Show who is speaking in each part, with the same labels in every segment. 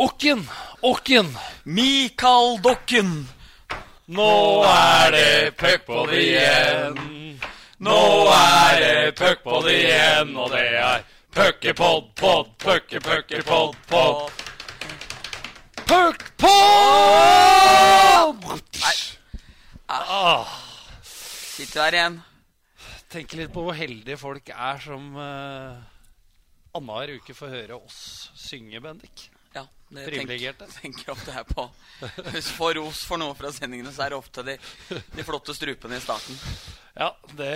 Speaker 1: Åkken! Okken.
Speaker 2: Mikael Dokken.
Speaker 1: Nå er det puckpod igjen. Nå er det puckpod igjen, og det er puckepod, pod, pucke, pucke, pod, pod. Puckpod! Ah,
Speaker 2: Sitter her igjen.
Speaker 1: tenker litt på hvor heldige folk er som uh, annenhver uke får høre oss synge, Bendik.
Speaker 2: Ja, det
Speaker 1: Privilegerte.
Speaker 2: tenker, tenker ofte her på. Hvis du får ros for noe fra sendingene, så er det ofte de, de flotte strupene i starten.
Speaker 1: Ja, det,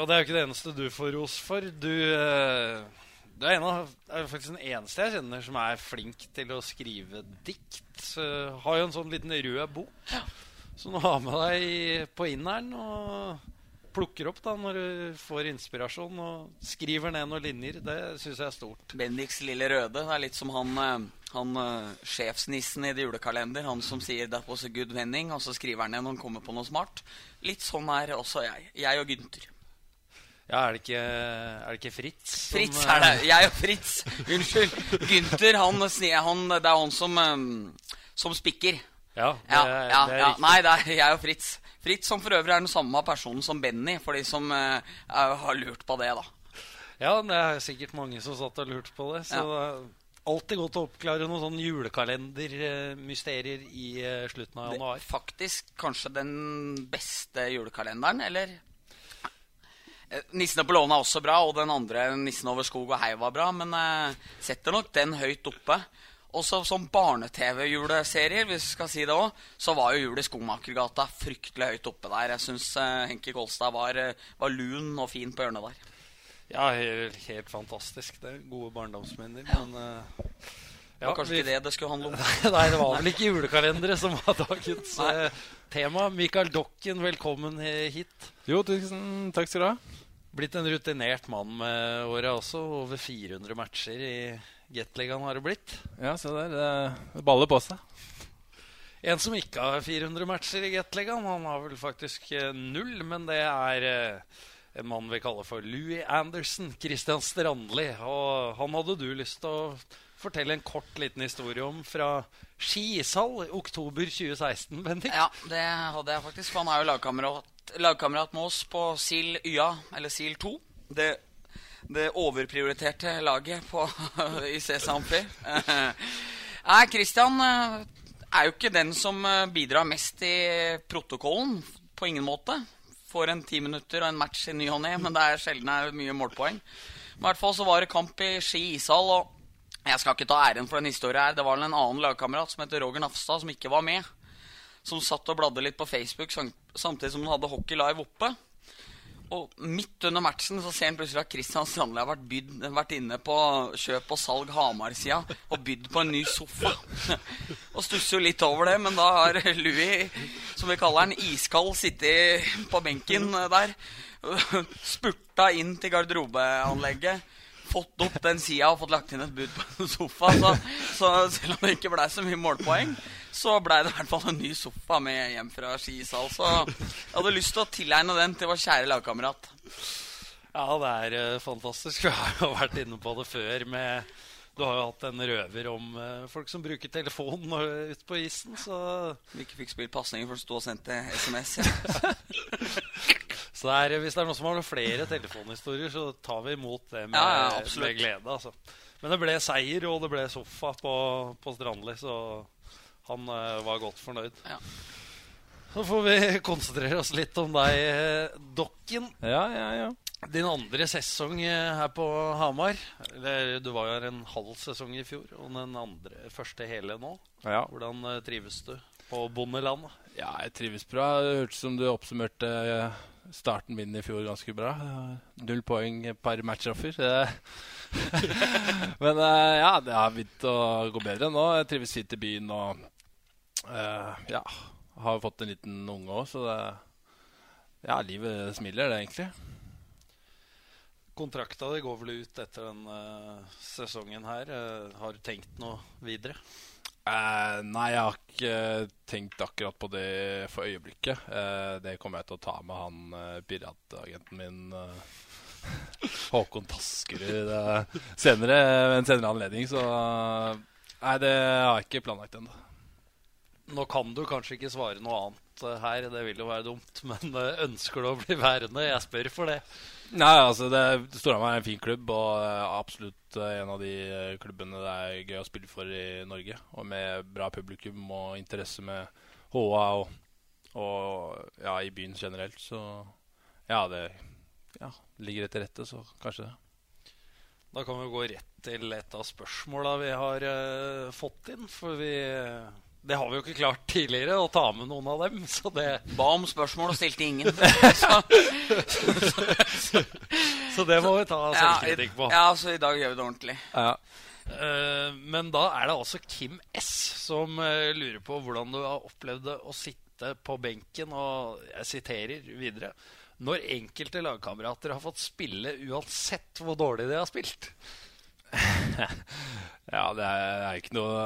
Speaker 1: og det er jo ikke det eneste du får ros for. Du, eh, du er, en av, er faktisk den eneste jeg kjenner som er flink til å skrive dikt. Har jo en sånn liten rød bok som du har med deg på inneren og plukker opp da når du får inspirasjon og skriver ned noen linjer. Det syns jeg er stort.
Speaker 2: Bendiks lille røde. Det er litt som han, eh, han eh, sjefsnissen i det julekalender. Han som sier 'that was a good vending', og så skriver han ned når han kommer på noe smart. Litt sånn er også jeg. Jeg og Gynter.
Speaker 1: Ja, er det ikke, er det ikke Fritz? som,
Speaker 2: Fritz
Speaker 1: eh,
Speaker 2: er det. Jeg og Fritz. Unnskyld. Gynter, han, han, det er han som, eh, som spikker.
Speaker 1: Ja, det,
Speaker 2: Ja, ja,
Speaker 1: det er
Speaker 2: ja.
Speaker 1: riktig.
Speaker 2: Nei, det er jeg og Fritz. Fritz som for øvrig er den samme personen som Benny, for de som uh, er- har lurt på det, da.
Speaker 1: Ja, det er sikkert mange som satt og lurte på det. Så
Speaker 2: Ja.
Speaker 1: alltid godt å oppklare noen sånne julekalendermysterier i eh, slutten av januar.
Speaker 2: Det, faktisk kanskje den beste julekalenderen, eller? Eh, 'Nissene på låven' er også bra, og den andre 'Nissen over skog og hei' var bra, men eh, setter nok den høyt oppe. Også som barne-TV-juleserier, hvis vi skal si det òg, så var jo Jul i Skomakergata fryktelig høyt oppe der. Jeg syns eh, Henki Kolstad var, eh, var lun og fin på hjørnet der.
Speaker 1: Ja, helt, helt fantastisk. Det er gode barndomsminner. Men eh,
Speaker 2: Det var kanskje ikke det det skulle handle om.
Speaker 1: Nei, det var vel ikke julekalendere som var dagens eh, tema. Mikael Dokken, velkommen hit.
Speaker 3: Jo, tusen takk skal du ha.
Speaker 1: Blitt en rutinert mann med åra også. Over 400 matcher i Gateligaen har det blitt.
Speaker 3: Ja, se der. Det baller på seg.
Speaker 1: En som ikke har 400 matcher i Gateligaen, han har vel faktisk eh, null, men det er eh, en mann vi kaller for Louis Anderson, Christian Strandli. Og han hadde du lyst til å fortelle en kort liten historie om fra skishall i oktober 2016, Bendik?
Speaker 2: Ja, det hadde jeg faktisk. For han er jo lagkamerat, lagkamerat med oss på SIL YA, eller SIL 2. Det, det overprioriterte laget på, i. Eh, Nei, Christian eh, er jo ikke den som eh, bidrar mest i protokollen. På ingen måte. Får en ti minutter og en match i ny og ne, men det er sjelden det er mye målpoeng. I hvert fall så var det kamp i Ski ishall, og jeg skal ikke ta æren for den historien her. Det var en annen lagkamerat som heter Roger Nafstad, som ikke var med som satt og bladde litt på Facebook samtidig som han hadde Hockey Live oppe. Og midt under matchen så ser han plutselig at Christian Strandli har vært, bydd, vært inne på kjøp og salg Hamar-sida og bydd på en ny sofa. og stusser jo litt over det, men da har Louis, som vi kaller han, iskald, sittet på benken der. Spurta inn til garderobeanlegget fått opp den sida og fått lagt inn et bud på en sofa. Så, så selv om det ikke blei så mye målpoeng, så blei det i hvert fall en ny sofa med hjem fra skisal. Så jeg hadde lyst til å tilegne den til vår kjære lagkamerat.
Speaker 1: Ja, det er eh, fantastisk. Vi har jo vært inne på det før med Du har jo hatt en røver om eh, folk som bruker telefonen når- ute på isen, så
Speaker 2: Vi ikke fikk spilt pasninger for å stå og sendte SMS. Ja.
Speaker 1: Så det er, hvis det er noen som har noen flere telefonhistorier, så tar vi imot det med,
Speaker 2: Ja, ja,
Speaker 1: med glede. Altså. Men det ble seier, og det ble sofa på, på Strandli, så han eh, var godt fornøyd.
Speaker 2: Ja.
Speaker 1: Så får vi konsentrere oss litt om deg, eh, Dokken.
Speaker 3: Ja, ja, ja.
Speaker 1: Din andre sesong eh, her på Hamar. Du var jo her en halv sesong i fjor, og den andre, første hele nå.
Speaker 3: ja.
Speaker 1: Hvordan trives du på bondelandet?
Speaker 3: Ja, jeg trives bra. Det hørtes som du oppsummerte starten min i fjor ganske bra. Null poeng per matchoffer. Men ja, det har begynt å gå bedre nå. Jeg trives fint i byen og eh, ja, har fått en liten unge òg, så det Ja, livet smiler, det, egentlig.
Speaker 1: Kontrakta di går vel ut etter denne uh, sesongen her. Uh, har du tenkt noe videre?
Speaker 3: Eh, nei, jeg har ikke tenkt akkurat på det for øyeblikket. Det kommer jeg til å ta med han piratagenten min Håkon Taskerud senere, ved en senere anledning. Så Nei, det har jeg ikke planlagt ennå.
Speaker 1: Nå kan du kanskje ikke svare noe annet eh, her, det vil jo være dumt. Men eh, ønsker du å bli værende? Jeg spør for det.
Speaker 3: Nei, altså det, Storhamar er en fin klubb og eh, absolutt en av de klubbene det er gøy å spille for i Norge. Og med bra publikum og interesse med HA og, og ja, i byen generelt. Så ja, det ja, ligger etter rette, så kanskje det.
Speaker 1: Da kan vi gå rett til et av spørsmåla vi har uh, fått inn. For vi Det har vi jo ikke klart tidligere, å ta med noen av dem. Så det,
Speaker 2: Ba om spørsmål og stilte ingen.
Speaker 1: så det må vi ta selvkritikk på.
Speaker 2: ja, så i dag gjør vi det ordentlig.
Speaker 3: Ja.
Speaker 1: Eh, men da er det altså Kim S som eh, lurer på hvordan du har opplevd det å sitte på benken, og jeg siterer videre Når enkelte lagkamerater har fått spille uansett hvor dårlig de har spilt.
Speaker 3: Ja, det er, ikke noe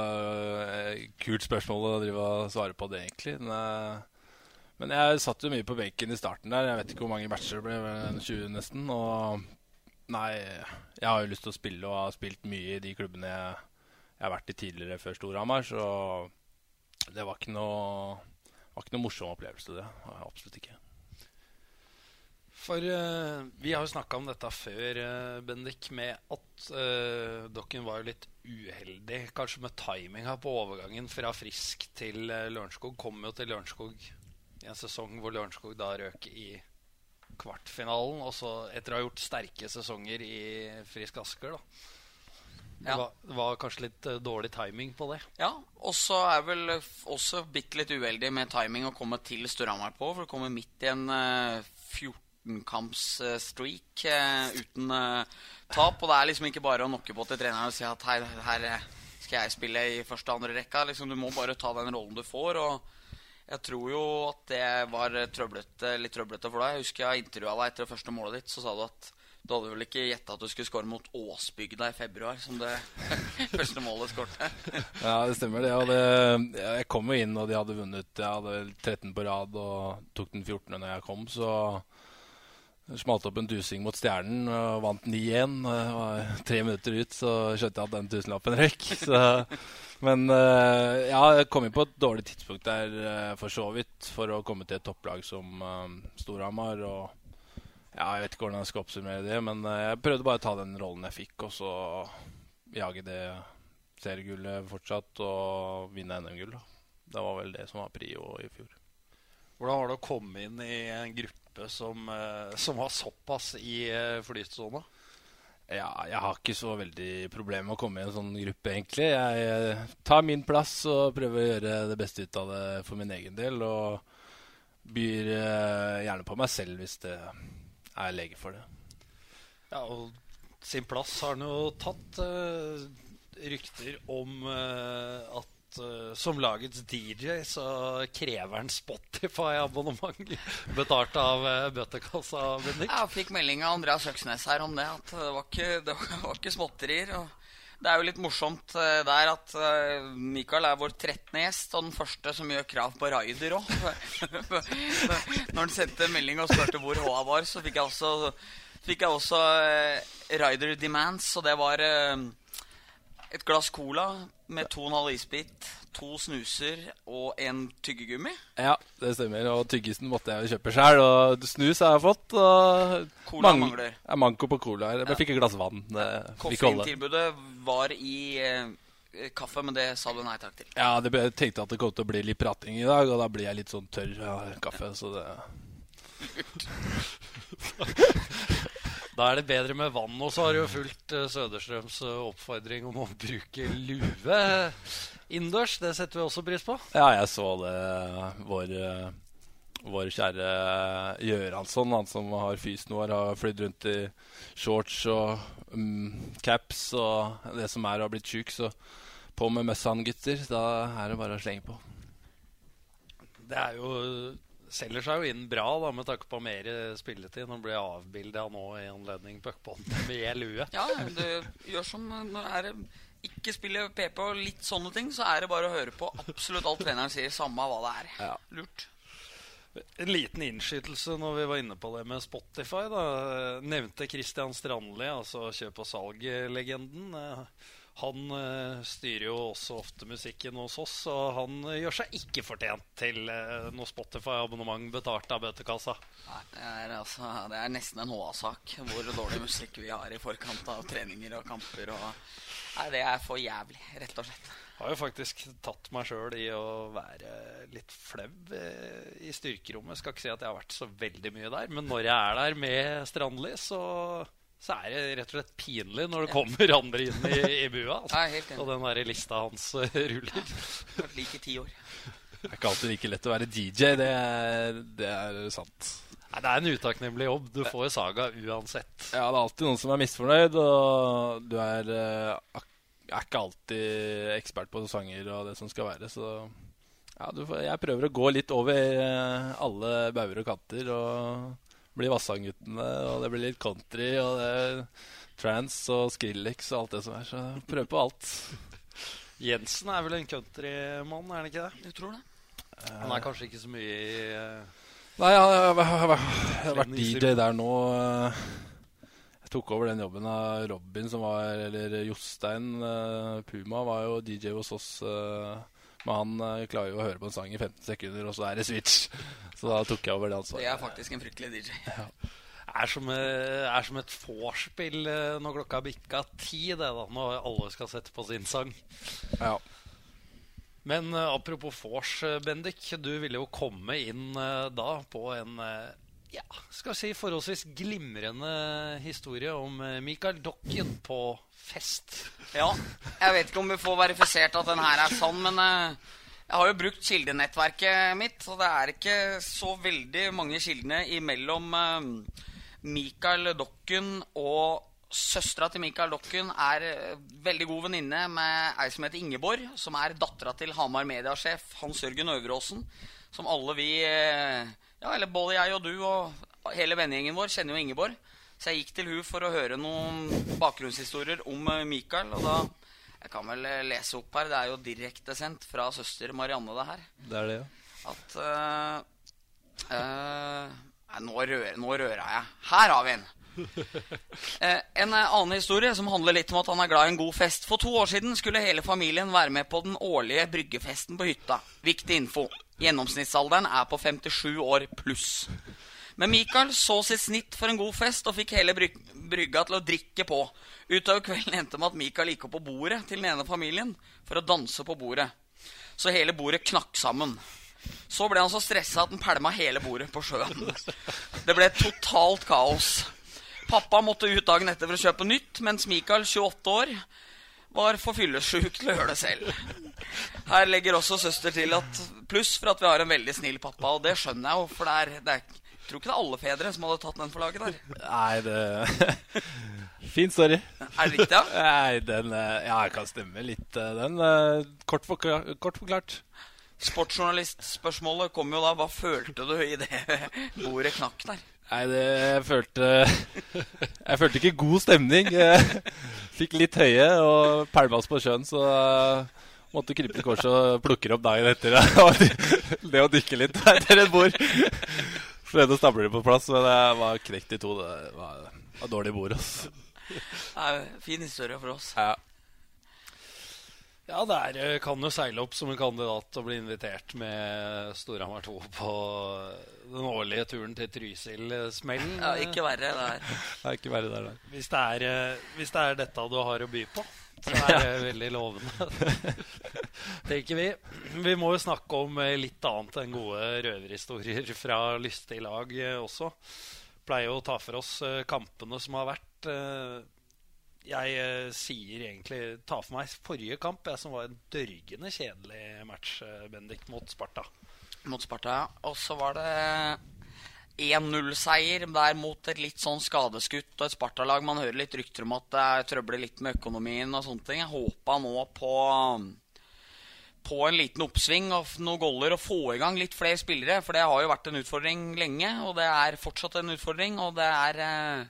Speaker 3: eh, kult spørsmål å drive og svare på det, egentlig. Men, eh, men jeg satt jo mye på benken i starten der. Jeg vet ikke hvor mange matcher det ble, vel 20 nesten. Og nei, jeg har jo lyst til å spille og har spilt mye i de klubbene jeg, jeg har vært i tidligere før Storhamar, så det var ikke noe, var ikke noe morsom opplevelse, det. Absolutt ikke.
Speaker 1: For uh, vi har jo snakka om dette før, uh, Bendik, med at uh, dere var jo litt uheldig kanskje med timinga på overgangen fra Frisk til uh, Lørenskog. Kom jo til Lørenskog i en sesong hvor Lørenskog da røk i kvartfinalen. Og så etter å ha gjort sterke sesonger i Frisk Asker, da. Det,
Speaker 2: Ja.
Speaker 1: var, det var kanskje litt uh, dårlig timing på det.
Speaker 2: Ja, og så er vel eh, også bitte litt uheldig med timing å komme til Storhamar på. For det kommer midt i en eh, 14-kamps-streak uten eh, tap. Og det er liksom ikke bare å knocke på til treneren og si at her, her eh, skal jeg spille i første og andre rekka. Liksom, du må bare ta den rollen du får. Og jeg tror jo at det var trøblete, litt trøblete for deg. Jeg husker jeg intervjua deg etter det første målet ditt. Så sa du at du hadde vel ikke gjetta at du skulle skåre mot Åsbygda i februar, som det første målet skårte.
Speaker 3: Ja, det stemmer det. Og det, jeg kom jo inn, og de hadde vunnet Jeg hadde vel 13 på rad og tok den 14. når jeg kom, så smalt opp en dusing mot Stjernen og vant 9-1. Tre minutter ut så skjønte jeg at den tusenlappen røyk. Men eh, ja, jeg kom inn på et dårlig tidspunkt der eh, for så vidt for å komme til et topplag som eh, Storhamar. og ja, Jeg vet ikke hvordan jeg skal oppsummere det, men eh, jeg prøvde bare å ta den rollen jeg fikk, og så jage det seriegullet fortsatt og vinne NM-gull. Det var vel det som var prio i fjor.
Speaker 1: Hvordan var det å komme inn i en gruppe som, eh, som har såpass i eh, flytsona?
Speaker 3: Ja, jeg har ikke så veldig problemer med å komme i en sånn gruppe, egentlig. Jeg eh, tar min plass og prøver å gjøre det beste ut av det for min egen del. Og byr gjerne på meg selv hvis det er lege for det.
Speaker 1: Ja, og sin plass har han jo tatt rykter om eh, at uh, som lagets DJ så krever han Spotify-abonnement betalt av uh, bøttekassa, Bendik.
Speaker 2: Jeg fikk melding av Andreas Øksnes her om det, at det var ikke, det var, var ikke småtterier. Det er jo litt morsomt uh, der at uh, Mikael er vår 13. gjest, og den første som gjør krav på raider òg. Når han sendte melding og spurte hvor HA var, så fikk jeg også, fikk jeg også rider demands, og det var et glass cola med to og en halv isbit, to snuser og en tyggegummi.
Speaker 3: Ja, det stemmer. Og tyggisen måtte jeg jo kjøpe sjøl. Og snus har jeg fått.
Speaker 2: Cola mangler.
Speaker 3: Ja, manko på cola. Jeg ja. fikk et glass vann. Det.
Speaker 2: Koffeintilbudet var i eh, kaffe, men det sa du nei takk til.
Speaker 3: Ja, det jeg tenkte at det kom til å bli litt prating i dag, og da blir jeg litt sånn tørr av kaffe. Så det
Speaker 1: Da er det bedre med vann. Og så har du jo fulgt eh, Søderstrøms eh, oppfordring om å bruke lue innendørs. Det setter vi også pris på.
Speaker 3: Ja, jeg så det. Vår, eh, vår kjære Gjøransson, han som har fysen vår, har flydd rundt i shorts og um, caps og det som er har blitt sjuk, så på med møssa, gutter. Da er det bare å slenge på.
Speaker 1: Det er jo selger seg jo inn bra da, med tanke på mer spilletid. Nå blir jeg avbilda nå i anledning puckbånd med lue.
Speaker 2: Ja, det gjør som når er det ikke spiller PP og litt sånne ting, så er det bare å høre på absolutt alt treneren sier, samme hva det er.
Speaker 3: Ja.
Speaker 2: Lurt.
Speaker 1: En liten innskytelse når vi var inne på det med Spotify. da Nevnte Christian Strandli, altså kjøp- og salg-legenden. Han eh, styrer jo også ofte musikken hos oss, og han eh, gjør seg ikke fortjent til eh, noe Spotify-abonnement betalt av bøtekassa.
Speaker 2: Nei, det er, altså, det er nesten en HA-sak hvor dårlig musikk vi har i forkant av treninger og kamper. Og, nei, det er for jævlig, rett og slett.
Speaker 1: Jeg Har jo faktisk tatt meg sjøl i å være litt flau i styrkerommet. Skal ikke si at jeg har vært så veldig mye der, men når jeg er der med Strandli, så, så er det rett og slett pinlig når det kommer andre inn i, i bua. Altså.
Speaker 2: Er enig.
Speaker 1: Og den der lista hans eh, ruller.
Speaker 2: Ja, like ti år.
Speaker 3: Det er ikke alltid like lett å være DJ, det er, det er sant.
Speaker 1: Nei, det er en utakknemlig jobb. Du får jo saga uansett.
Speaker 3: Ja, det er alltid noen som er misfornøyd, og du er, eh, er ikke alltid ekspert på sanger og det som skal være, så ja, du får, jeg prøver å gå litt over eh, alle bauger og kanter og bli Vassangguttene, og det blir litt country og det er trans og Skrillex og alt det som er, så prøv på alt.
Speaker 1: Jensen er vel en countrymann, er han ikke det?
Speaker 2: Du tror det?
Speaker 1: Han er kanskje ikke så mye i uh,
Speaker 3: Nei, jeg har, vært DJ der nå. eh, Jeg tok over den jobben av Robin, som var Eller Jostein eh, Puma var jo DJ hos oss. eh, Men han eh, klarer jo å høre på en sang i 15 sekunder, og så er det switch. Så da tok jeg over det
Speaker 2: Det er faktisk en fryktelig DJ.
Speaker 1: er som, er, er som et vorspiel eh, når klokka bikka ti, det da, når alle skal sette på sin sang.
Speaker 3: Ja.
Speaker 1: Men eh, apropos vors, eh, Bendik. Du ville jo komme inn eh, da på en eh, ja, skal si forholdsvis glimrende historie om eh, Michael Dokken på fest.
Speaker 2: Ja, jeg vet ikke om vi får verifisert at den her er sann, men eh, jeg har jo brukt kildenettverket mitt, og det er ikke så veldig mange kildene imellom Michael Mikael Dokken og søstera til Mikael Dokken er eh, veldig god venninne med ei som heter Ingeborg, som er dattera til Hamar mediasjef Hans Jørgen Øveråsen, som alle vi eh, Ja, eller både jeg og du og hele vennegjengen vår kjenner jo Ingeborg. Så jeg gikk til hun for å høre noen bakgrunnshistorier om Michael. Mikael. Og da Jeg kan vel eh, lese opp her. Det er jo direktesendt fra søster Marianne, det her.
Speaker 3: Det er det, ja.
Speaker 2: At uh, uh, Nei, nå rører, nå rører jeg. Her har vi en. Eh, en eh, annen historie som handler litt om at han er glad i en god fest. For to år siden skulle hele familien være med på den årlige bryggefesten på hytta. Viktig info. Gjennomsnittsalderen er på 57 år pluss. Men Mikael så sitt snitt for en god fest og fikk hele bryg brygga til å drikke på. Utover kvelden endte med at Mikael gikk opp på bordet til den ene familien for å danse på bordet. Så hele bordet knakk sammen. Så ble han så stressa at han pælma hele bordet på sjøen. Det ble totalt kaos. Pappa måtte ut dagen etter for å kjøpe nytt, mens Mikael, 28 år, var for fyllesjuk til å gjøre det selv. Her legger også søster til at pluss for at vi har en veldig snill pappa, og det skjønner jeg jo, for det er, det er jeg tror ikke det er alle fedre som hadde tatt den for laget der.
Speaker 3: Nei, det Fin story.
Speaker 2: Er det riktig, ja?
Speaker 3: Nei, den eh, Ja, jeg kan stemme litt, eh, den. eh, Kort, forkla kort forklart.
Speaker 2: Sportsjournalistspørsmålet kom jo da. Hva følte du i det bordet knakk der?
Speaker 3: Nei, det jeg følte Jeg følte ikke god stemning. Jeg Fikk litt høye og pælmas på sjøen, så eh, måtte krype til korset og plukke opp dagen etter. Og Det å dykke litt etter et bord. Prøvde å stable det på plass, men jeg var knekt i to. Det var, var dårlig bord. Altså.
Speaker 2: Det en fin historie for oss.
Speaker 3: Ja.
Speaker 1: Ja, det er, eh, kan jo seile opp som en kandidat og bli invitert med Storhamar 2 på den årlige turen til Trysil-smellen.
Speaker 2: Ja, ikke verre det her.
Speaker 3: Det er ikke verre der, der.
Speaker 1: Hvis det, er, eh, hvis det er dette du har å by på, så er det veldig lovende. Tenker vi. Vi må jo snakke om eh, litt annet enn gode røverhistorier fra lystige lag eh, også. Pleier jo å ta for oss kampene som har vært. Jeg sier egentlig ta for meg forrige kamp, jeg, som var en dørgende kjedelig match, Bendik, mot Sparta.
Speaker 2: Mot Sparta. Og så var det 1-0-seier der mot et litt sånn skadeskutt og et Sparta-lag. Man hører litt rykter om at det er trøbler litt med økonomien og sånne ting. Jeg håpa nå på på en liten oppsving og noen goller og få i gang litt flere spillere. For det har jo vært en utfordring lenge, og det er fortsatt en utfordring. Og det er eh,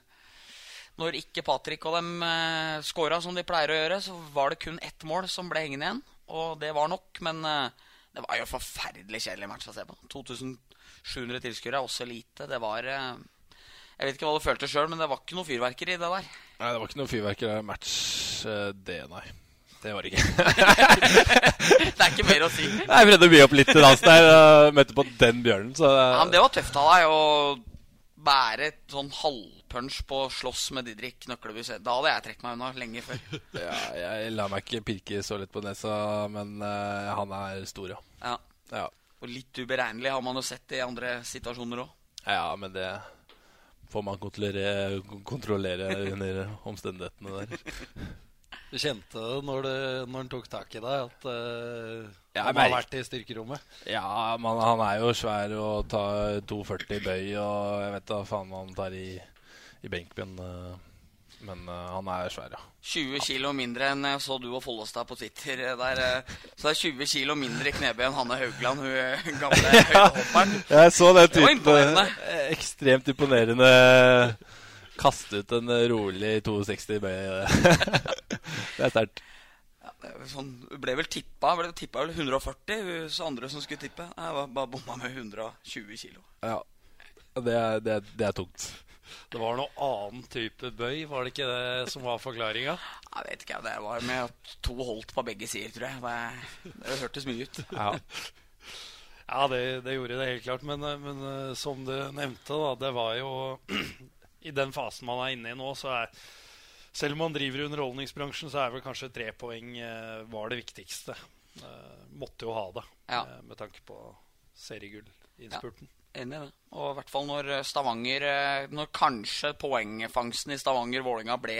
Speaker 2: Når ikke Patrick og dem eh, scora som de pleier å gjøre, så var det kun ett mål som ble hengende igjen. Og det var nok, men eh, det var jo en forferdelig kjedelig match å se på. 2700 tilskuere er også lite. Det var eh, Jeg vet ikke hva du følte sjøl, men det var ikke noe fyrverkeri i det der.
Speaker 3: Nei, det var ikke noe fyrverkeri match, eh, det, nei. Det var det ikke.
Speaker 2: Det er ikke mer å si.
Speaker 3: Jeg prøvde å by opp litt til dansen der. og Møtte på den bjørnen, så
Speaker 2: Ja, men det var tøft av deg å bære et sånn halvpunch på slåss med Didrik Nøklebuss. Da hadde jeg trukket meg unna lenge før.
Speaker 3: ja, Jeg lar meg ikke pirke så lett på nesa, men uh, han er stor, ja.
Speaker 2: Ja.
Speaker 3: ja.
Speaker 2: Og litt uberegnelig har man jo sett i andre situasjoner òg.
Speaker 3: Ja, men det får man kontrollere, kontrollere under omstendighetene der.
Speaker 1: Du kjente det når, du, når han tok tak i deg, at uh,
Speaker 3: Ja,
Speaker 1: han har vært i styrkerommet?
Speaker 3: Ja, man, han er jo svær og tar 2,40 bøy, og jeg vet da faen hva han tar i, i benk, men, eh, men eh, han er svær, ja.
Speaker 2: 20 kilo mindre enn jeg så du og Follestad på Twitter. Der, eh, så det er 20 kilo mindre i knebøy enn Hanne Haugland, hun eh, gamle høydehopperen.
Speaker 3: Jeg så den. Eh, Ekstremt imponerende. Kaste ut en rolig 2,60 bøy. det er sterkt.
Speaker 2: Ja, er sånn, ble vel tippa ble tippa vel 140, hun så andre som skulle tippe. Jeg var bare bomma med 120 kilo.
Speaker 3: Ja. Det er, det, er, det er tungt.
Speaker 1: Det var noe annen type bøy, var det ikke det som var forklaringa?
Speaker 2: Jeg vet ikke, det var med to holdt på begge sider, tror jeg. Det, det hørtes mye ut.
Speaker 3: Ja.
Speaker 1: Ja, det, det gjorde det helt klart. Men, men eh, som du nevnte, da, det var jo I den fasen man er inne i nå, så er Selv om man driver i underholdningsbransjen, så er vel kanskje tre poeng eh, var det viktigste. Eh, måtte jo ha det,
Speaker 2: Ja.
Speaker 1: med tanke på seriegull-innspurten.
Speaker 2: Enig i det. Og i hvert fall når Stavanger eh, Når kanskje poengfangsten i Stavanger-Vålinga ble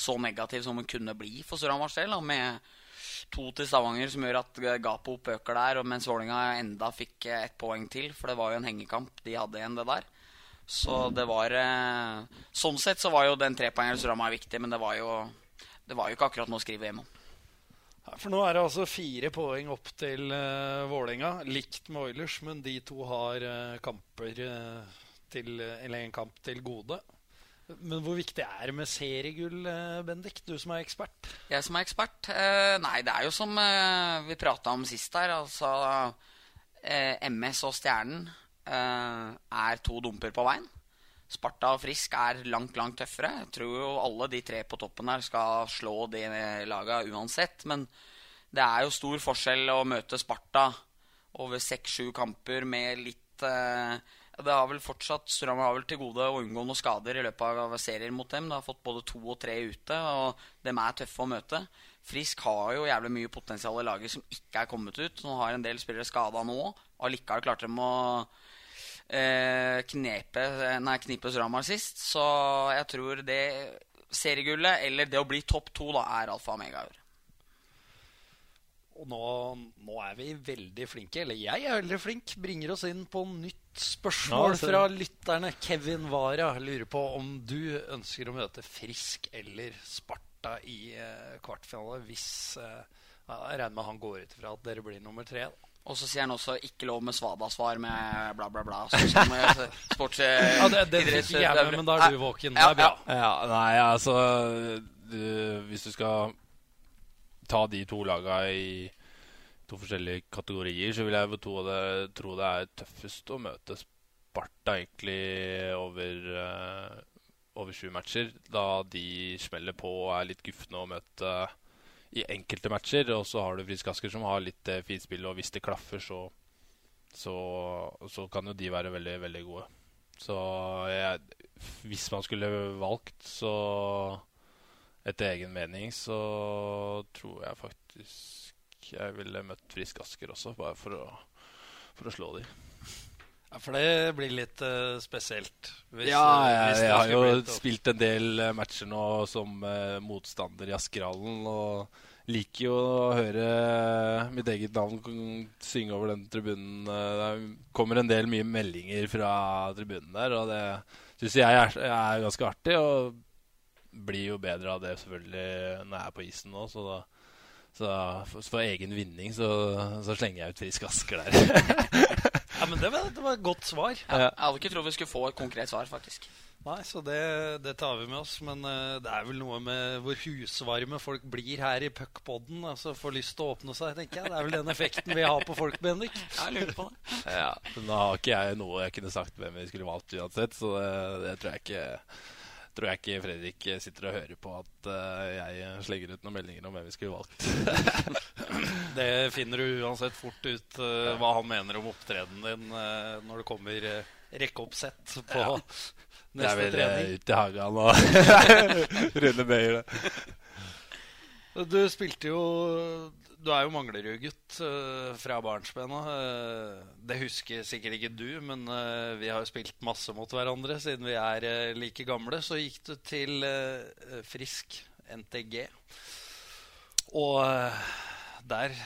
Speaker 2: så negativ som den kunne bli for Storhamars del, med to til Stavanger som gjør at gapet opp øker der, mens Vålinga enda fikk eh, ett poeng til, for det var jo en hengekamp de hadde igjen, det der. Så det var eh, Sånn sett så var jo den trepoengeren til Storhamar viktig, men det var jo det var jo ikke akkurat noe å skrive hjem om.
Speaker 1: For nå er det altså fire poeng opp til uh, Vålerenga, likt med Oilers, men de to har uh, kamper uh, til Eller en kamp til gode. Men hvor viktig er det med seriegull, Bendik? Du som er ekspert.
Speaker 2: Jeg som er ekspert? Nei, det er jo som vi prata om sist her. Altså MS og Stjernen er to dumper på veien. Sparta og Frisk er langt, langt tøffere. Jeg tror jo alle de tre på toppen her skal slå de laga uansett. Men det er jo stor forskjell å møte Sparta over seks-sju kamper med litt eh, Det har vel fortsatt Storhamar har vel til gode å unngå noen skader i løpet av serier mot dem. Det har fått både to og tre ute, og dem er tøffe å møte. Frisk har jo jævlig mye potensial i laget som ikke er kommet ut. Nå har en del spillere skada nå, og allikevel klarte de å eh, knepe, nei, Knipes Ramar sist. Så jeg tror det seriegullet, eller det å bli topp to, da, er alfa og i år.
Speaker 1: Og nå, nå er vi veldig flinke, eller jeg er veldig flink. Bringer oss inn på nytt spørsmål
Speaker 3: Ja,
Speaker 1: fra lytterne. Kevin Wara lurer på om du ønsker å møte Frisk eller Sparta i eh, kvartfinale hvis eh, Jeg regner med han går ut ifra at dere blir nummer tre. Da.
Speaker 2: Og så sier han også 'ikke lov med svada-svar' med bla, bla, bla. Sånn som sports...
Speaker 1: Ja, det, det ikke jeg med, men da er du våken. Det er bra.
Speaker 3: Ja, nei, altså du, Hvis du skal ta de to laga i to forskjellige kategorier, så vil jeg tro det, tro det er tøffest å møte Sparta egentlig over, uh, over sju matcher. Da de smeller på og er litt gufne å møte i enkelte matcher. Og så har du Frisk Asker som har litt eh, finspill, og hvis det klaffer, så, så, så kan jo de være veldig, veldig gode. Så jeg, hvis man skulle valgt, så etter egen mening, så tror jeg faktisk jeg ville møtt Frisk Asker også, bare for å, for å slå dem.
Speaker 1: Ja, for det blir litt uh, spesielt. hvis,
Speaker 3: Ja,
Speaker 1: eh,
Speaker 3: jeg, jeg har jo
Speaker 1: blitt
Speaker 3: spilt en del eh, matcher nå som uh, motstander i Askerhallen, og liker jo å høre mitt eget navn synge over den tribunen. Det kommer en del mye meldinger fra tribunen der, og det syns jeg er, er ganske artig. Og blir jo bedre av det selvfølgelig når jeg er på isen nå, så da så for, for egen vinning så, så slenger jeg ut Frisk Asker der.
Speaker 1: Ja, men det var, det var et godt svar.
Speaker 2: Ja, jeg hadde ikke trodd vi skulle få et konkret svar, faktisk.
Speaker 1: Nei, så det, det tar vi med oss. Men uh, det er vel noe med hvor husvarme folk blir her i puckpoden. Altså får lyst til å åpne seg, tenker jeg. Det er vel den effekten vi har på folk, Bendik.
Speaker 2: Jeg lurer på det.
Speaker 3: Ja, Nå har ikke jeg noe jeg kunne sagt hvem vi skulle valgt uansett, så det, det tror jeg ikke tror jeg ikke Fredrik sitter og hører på at uh, jeg slenger ut noen meldinger om hvem vi skulle valgt.
Speaker 1: det finner du uansett fort ut uh, hva han mener om opptredenen din uh, når det kommer rekkeoppsett på ja. neste trening.
Speaker 3: Det er vel ut i hagen og runde bøyer det.
Speaker 1: Du spilte jo Du er jo Manglerud-gutt uh, fra barnsben av. Uh, det husker sikkert ikke du, men uh, vi har jo spilt masse mot hverandre siden vi er like gamle. Så gikk du til Frisk NTG. Og der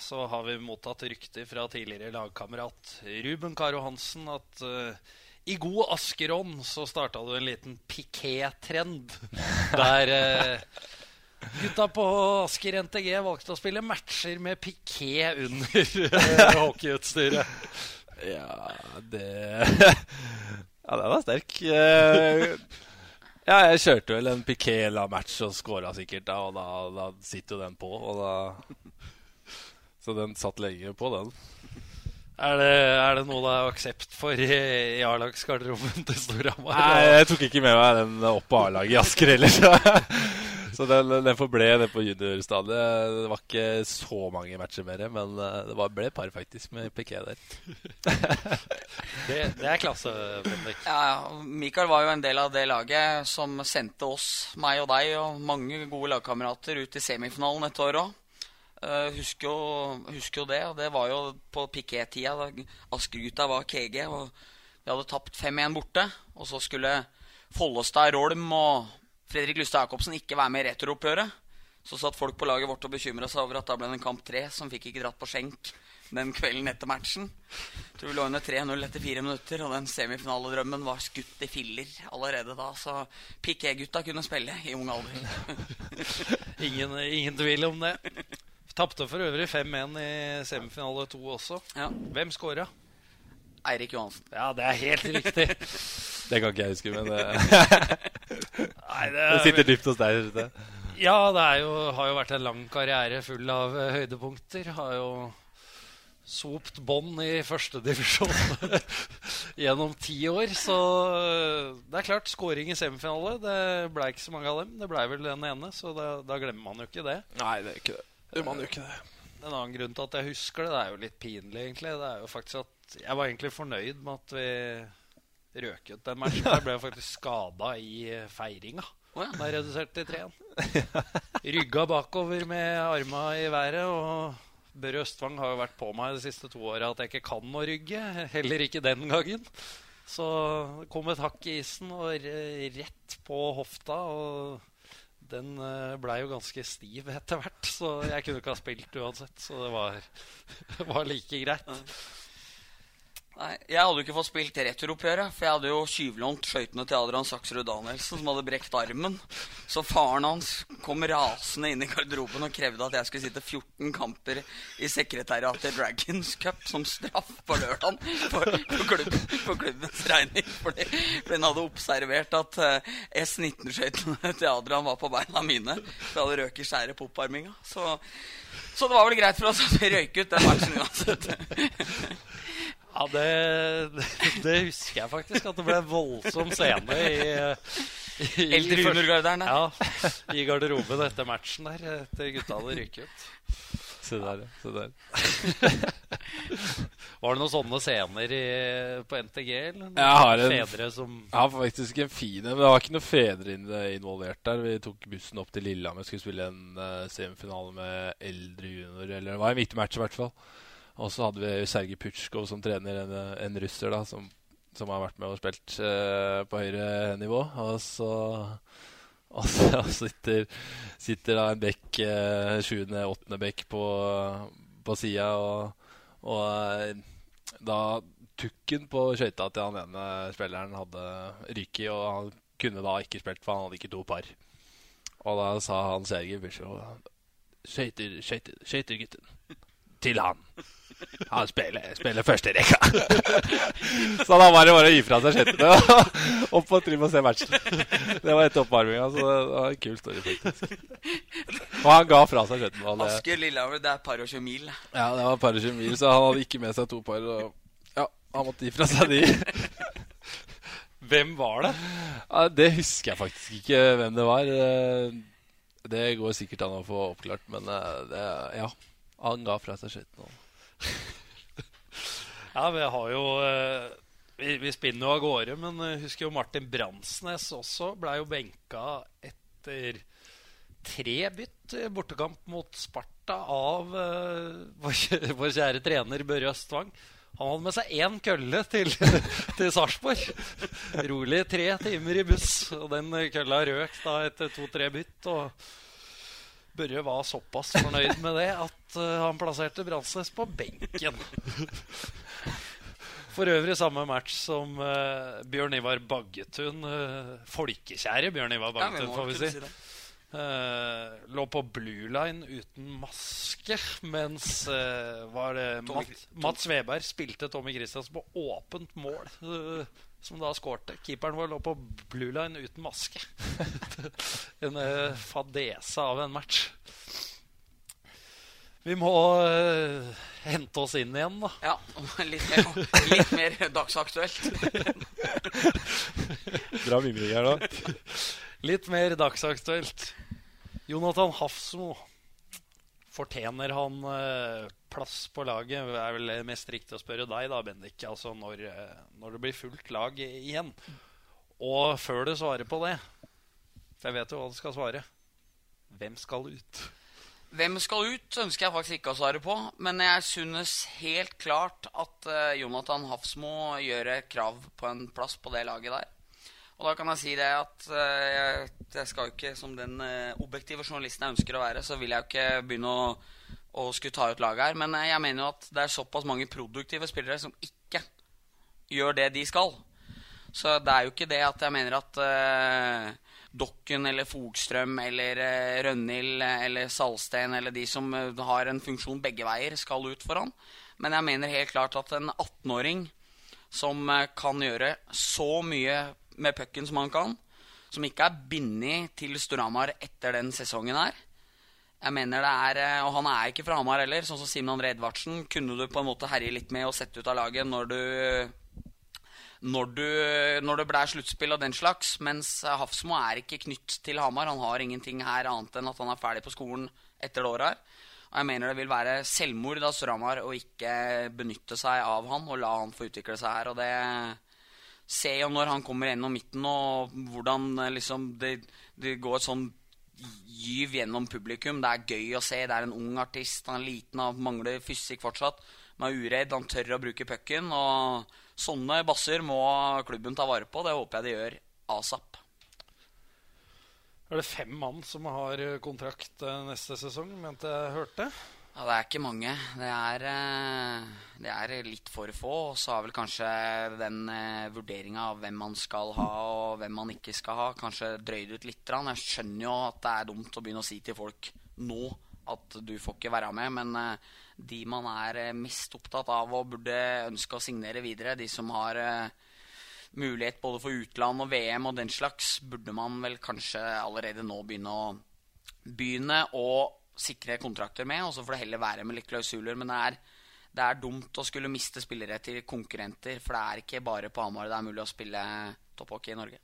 Speaker 1: så har vi mottatt rykter fra tidligere lagkamerat Ruben Karo Hansen at i god askerånd så starta du en liten piké-trend. Der Gutta på Asker NTG valgte å spille matcher med piké under hockeyutstyret.
Speaker 3: Ja, det Ja, den var sterk. Eh, ja, jeg kjørte vel en Piqué-match og scora sikkert, da, og da, da sitter jo den på. Da Så den satt lenge på, den.
Speaker 1: Er det, er det, noe det er aksept for i, i A-lagsgarderoben til Storhamar?
Speaker 3: Nei, jeg tok ikke med meg den opp på A-laget i Asker heller. Så den, den forble det på juniorstadiet. Det var ikke så mange matcher mer, men eh, det var, ble et par faktisk med Piquet der.
Speaker 1: det, det, er klasse, Bendik.
Speaker 2: Ja, ja. Mikael var jo en del av det laget som sendte oss, meg og deg, og mange gode lagkamerater ut i semifinalen et år òg. Uh, eh, husker, jo, husker, jo, det. Og det var jo på Piquet-tida. da Askergutta var KG. Og vi hadde tapt 5-1 borte. Og så skulle Follestad, Rolm og Fredrik Lystad Jacobsen ikke være med i returoppgjøret. Så satt folk på laget vårt og bekymra seg over at da ble det en kamp tre som fikk ikke dratt på skjenk den kvelden etter matchen. Jeg tror vi lå under 3-0 etter fire minutter, og den semifinaledrømmen var skutt i filler allerede da. Så Piquet-gutta kunne spille i ung alder.
Speaker 1: ingen, ingen tvil om det. Tapte for øvrig 5-1 i semifinale to også. Ja. Hvem scora?
Speaker 2: Eirik Johansen.
Speaker 1: Ja, det er helt riktig.
Speaker 3: Det kan ikke jeg huske, men det Nei, det, det sitter dypt hos deg.
Speaker 1: Ja, det jo, har jo vært en lang karriere full av uh, høydepunkter. Har jo sopt bånd i førstedivisjon gjennom ti år. Så uh, det er klart, skåring i semifinale Det ble ikke så mange av dem. Det ble vel den ene, så da, da glemmer man jo ikke det.
Speaker 3: Nei, det er ikke det. Gjør man jo ikke det.
Speaker 1: En annen grunn til at jeg husker det, det er jo litt pinlig, egentlig. Det er jo faktisk at Jeg var egentlig fornøyd med at vi røk ut den matchen. Jeg ble faktisk skada i feiringa. Oh, ja. Da jeg reduserte til 3-1. Rygga bakover med arma i været. Og Børre Østvang har jo vært på meg de siste to åra at jeg ikke kan å rygge. Heller ikke den gangen. Så det kom et hakk i isen og rett på hofta. Og den eh, blei jo ganske stiv etter hvert, så jeg kunne ikke ha spilt uansett. Så det var, var like greit.
Speaker 2: Nei, Jeg hadde jo ikke fått spilt returoppgjøret, for jeg hadde jo tyvlånt skøytene til Adrian Saksrud Danielsen, som hadde brekt armen. Så faren hans kom rasende inn i garderoben og krevde at jeg skulle sitte 14 kamper i sekretariatet til Dragons Cup som straff på lørdag for, for, klubb, for, klubbens regning. Fordi, fordi den hadde observert at uh, S19-skøytene til Adrian var på beina mine. For jeg hadde røket skjæret på oppvarminga. Så, så det var vel greit for oss at vi røyk ut den matchen uansett.
Speaker 1: Ja, det, det, husker jeg faktisk. At det ble en voldsom scene i,
Speaker 2: i Eldre juniorgarderen.
Speaker 1: Ja, I garderoben etter matchen der, etter gutta hadde ryket ut.
Speaker 3: Se der, ja. Se der.
Speaker 1: Var det noen sånne scener i, på NTG? Eller?
Speaker 3: Jeg har en,
Speaker 1: fedre som
Speaker 3: Jeg har faktisk en fin Men det var ikke noen fedre involvert der. Vi tok bussen opp til Lillehammer skulle spille en uh, semifinale med eldre junior. Eller det var en viktig match, i hvert fall. Og så hadde vi Sergej Putsjkov som trener, en, en russer da, som, som, har vært med og spilt uh, på høyre nivå. Og så, og så sitter, sitter, da en bekk, uh, sjuende, åttende bekk på, på sida, og, og uh, da tukken på skøyta til han ene spilleren hadde ryket, og han kunne da ikke spilt, for han hadde ikke to par. Og da sa han Sergej Putsjkov Skøyter, skøyter, skøyter, gutten. Til han. Han spiller, spiller første rekka. så da var det bare å gi fra seg skjettene opp på trim og se matchen. Det var etter oppvarminga, så det var en kul story, faktisk. Og han ga fra seg skjettene.
Speaker 2: Asker Lillehammer, det er par og tjue mil.
Speaker 3: Ja, det var par og tjue mil, så han hadde ikke med seg to par. Og ja, han måtte gi fra seg de.
Speaker 1: Hvem var det?
Speaker 3: Ja, det husker jeg faktisk ikke hvem det var. Det går sikkert an å få oppklart, men eh, det, ja. Han ga fra seg skitten.
Speaker 1: Ja, vi har jo eh, Vi, vi spinner jo av gårde, men jeg husker jo Martin Bransnes også ble jo benka etter tre bytt bortekamp mot Sparta av eh, vår, vår kjære trener Børre Østvang. Han hadde med seg én kølle til, til Sarpsborg. Rolig tre timer i buss. Og den kølla røk da etter to-tre bytt. Og Børre var såpass fornøyd med det at eh, han plasserte Bransnes på benken. For øvrig samme match som uh, Bjørn Ivar Baggetun. Uh, folkekjære Bjørn Ivar Baggetun,
Speaker 2: ja,
Speaker 1: får vi si.
Speaker 2: si.
Speaker 1: Eh, lå på blue line uten maske, mens var det
Speaker 2: Tommy
Speaker 1: Matt,
Speaker 2: Tom-
Speaker 1: Mats Weberg spilte Tommy Christiansen på åpent mål, som da skårte. Keeperen vår lå på blue line uten maske. en eh, fadese av en match. Vi må uh, hente oss inn igjen, da.
Speaker 2: Ja, litt mer, litt mer dagsaktuelt.
Speaker 3: Bra mimring her da.
Speaker 1: Litt mer dagsaktuelt. Jonathan Hafsmo. Fortjener han eh, plass på laget? Det er vel mest riktig å spørre deg, da, Bendik. Altså når, eh, når det blir fullt lag igjen. Og før du svarer på det, for jeg vet jo hva du skal svare Hvem skal ut?
Speaker 2: Hvem skal ut, ønsker jeg faktisk ikke å svare på. Men jeg synes helt klart at eh, Jonathan Hafsmo gjør krav på en plass på det laget der. Og da kan jeg si det at eh, jeg, jeg skal jo ikke, som den eh, objektive journalisten jeg ønsker å være, så vil jeg jo ikke begynne å, å skulle ta ut laget her. Men eh, jeg mener jo at det er såpass mange produktive spillere som ikke gjør det de skal. Så det er jo ikke det at jeg mener at uh, Dokken eller Fogstrøm eller uh, Rønhild eller Salsten eller de som har en funksjon begge veier, skal ut foran. Men jeg mener helt klart at en 18-åring som kan gjøre så mye med pucken som han kan, som ikke er bindet til Storhamar etter den sesongen her jeg mener det er, eh, Og han er ikke fra Hamar heller, sånn som Simen André Edvardsen. Kunne du på en måte herje litt med og sette ut av laget når du når, du, når det ble sluttspill og den slags. Mens eh, Hafsmo er ikke knytt til Hamar. Han har ingenting her annet enn at han er ferdig på skolen etter det året her. Og jeg mener det vil være selvmord av Storhamar å ikke benytte seg av han og la han få utvikle seg her. Og det ser jo når han kommer gjennom midten, og hvordan eh, liksom det, det går et sånn gyv gjennom publikum. Det er gøy å se. Det er en ung artist. Han er liten, han mangler fysikk fortsatt. Han er uredd, han tør å bruke pucken. Og sånne basser må klubben ta vare på. Det håper jeg de gjør asap.
Speaker 1: Er det fem mann som har eh, kontrakt eh, neste sesong, mente jeg hørte?
Speaker 2: Ja, Det er ikke mange. Det er, eh, det er litt for få. Og så har vel kanskje den eh, vurderinga av hvem man skal ha og hvem man ikke skal ha, kanskje drøyd ut litt. Jeg skjønner jo at det er dumt å begynne å si til folk nå at du får ikke være med, men eh, de man er mest opptatt av og burde ønske å signere videre, de som har mulighet både for utland og VM og den slags, burde man vel kanskje allerede nå begynne å begynne å sikre kontrakter med, og så får det heller være med litt klausuler. Men det er, det er dumt å skulle miste spillere til konkurrenter, for det er ikke bare på Hamar det er mulig å spille topphockey i Norge.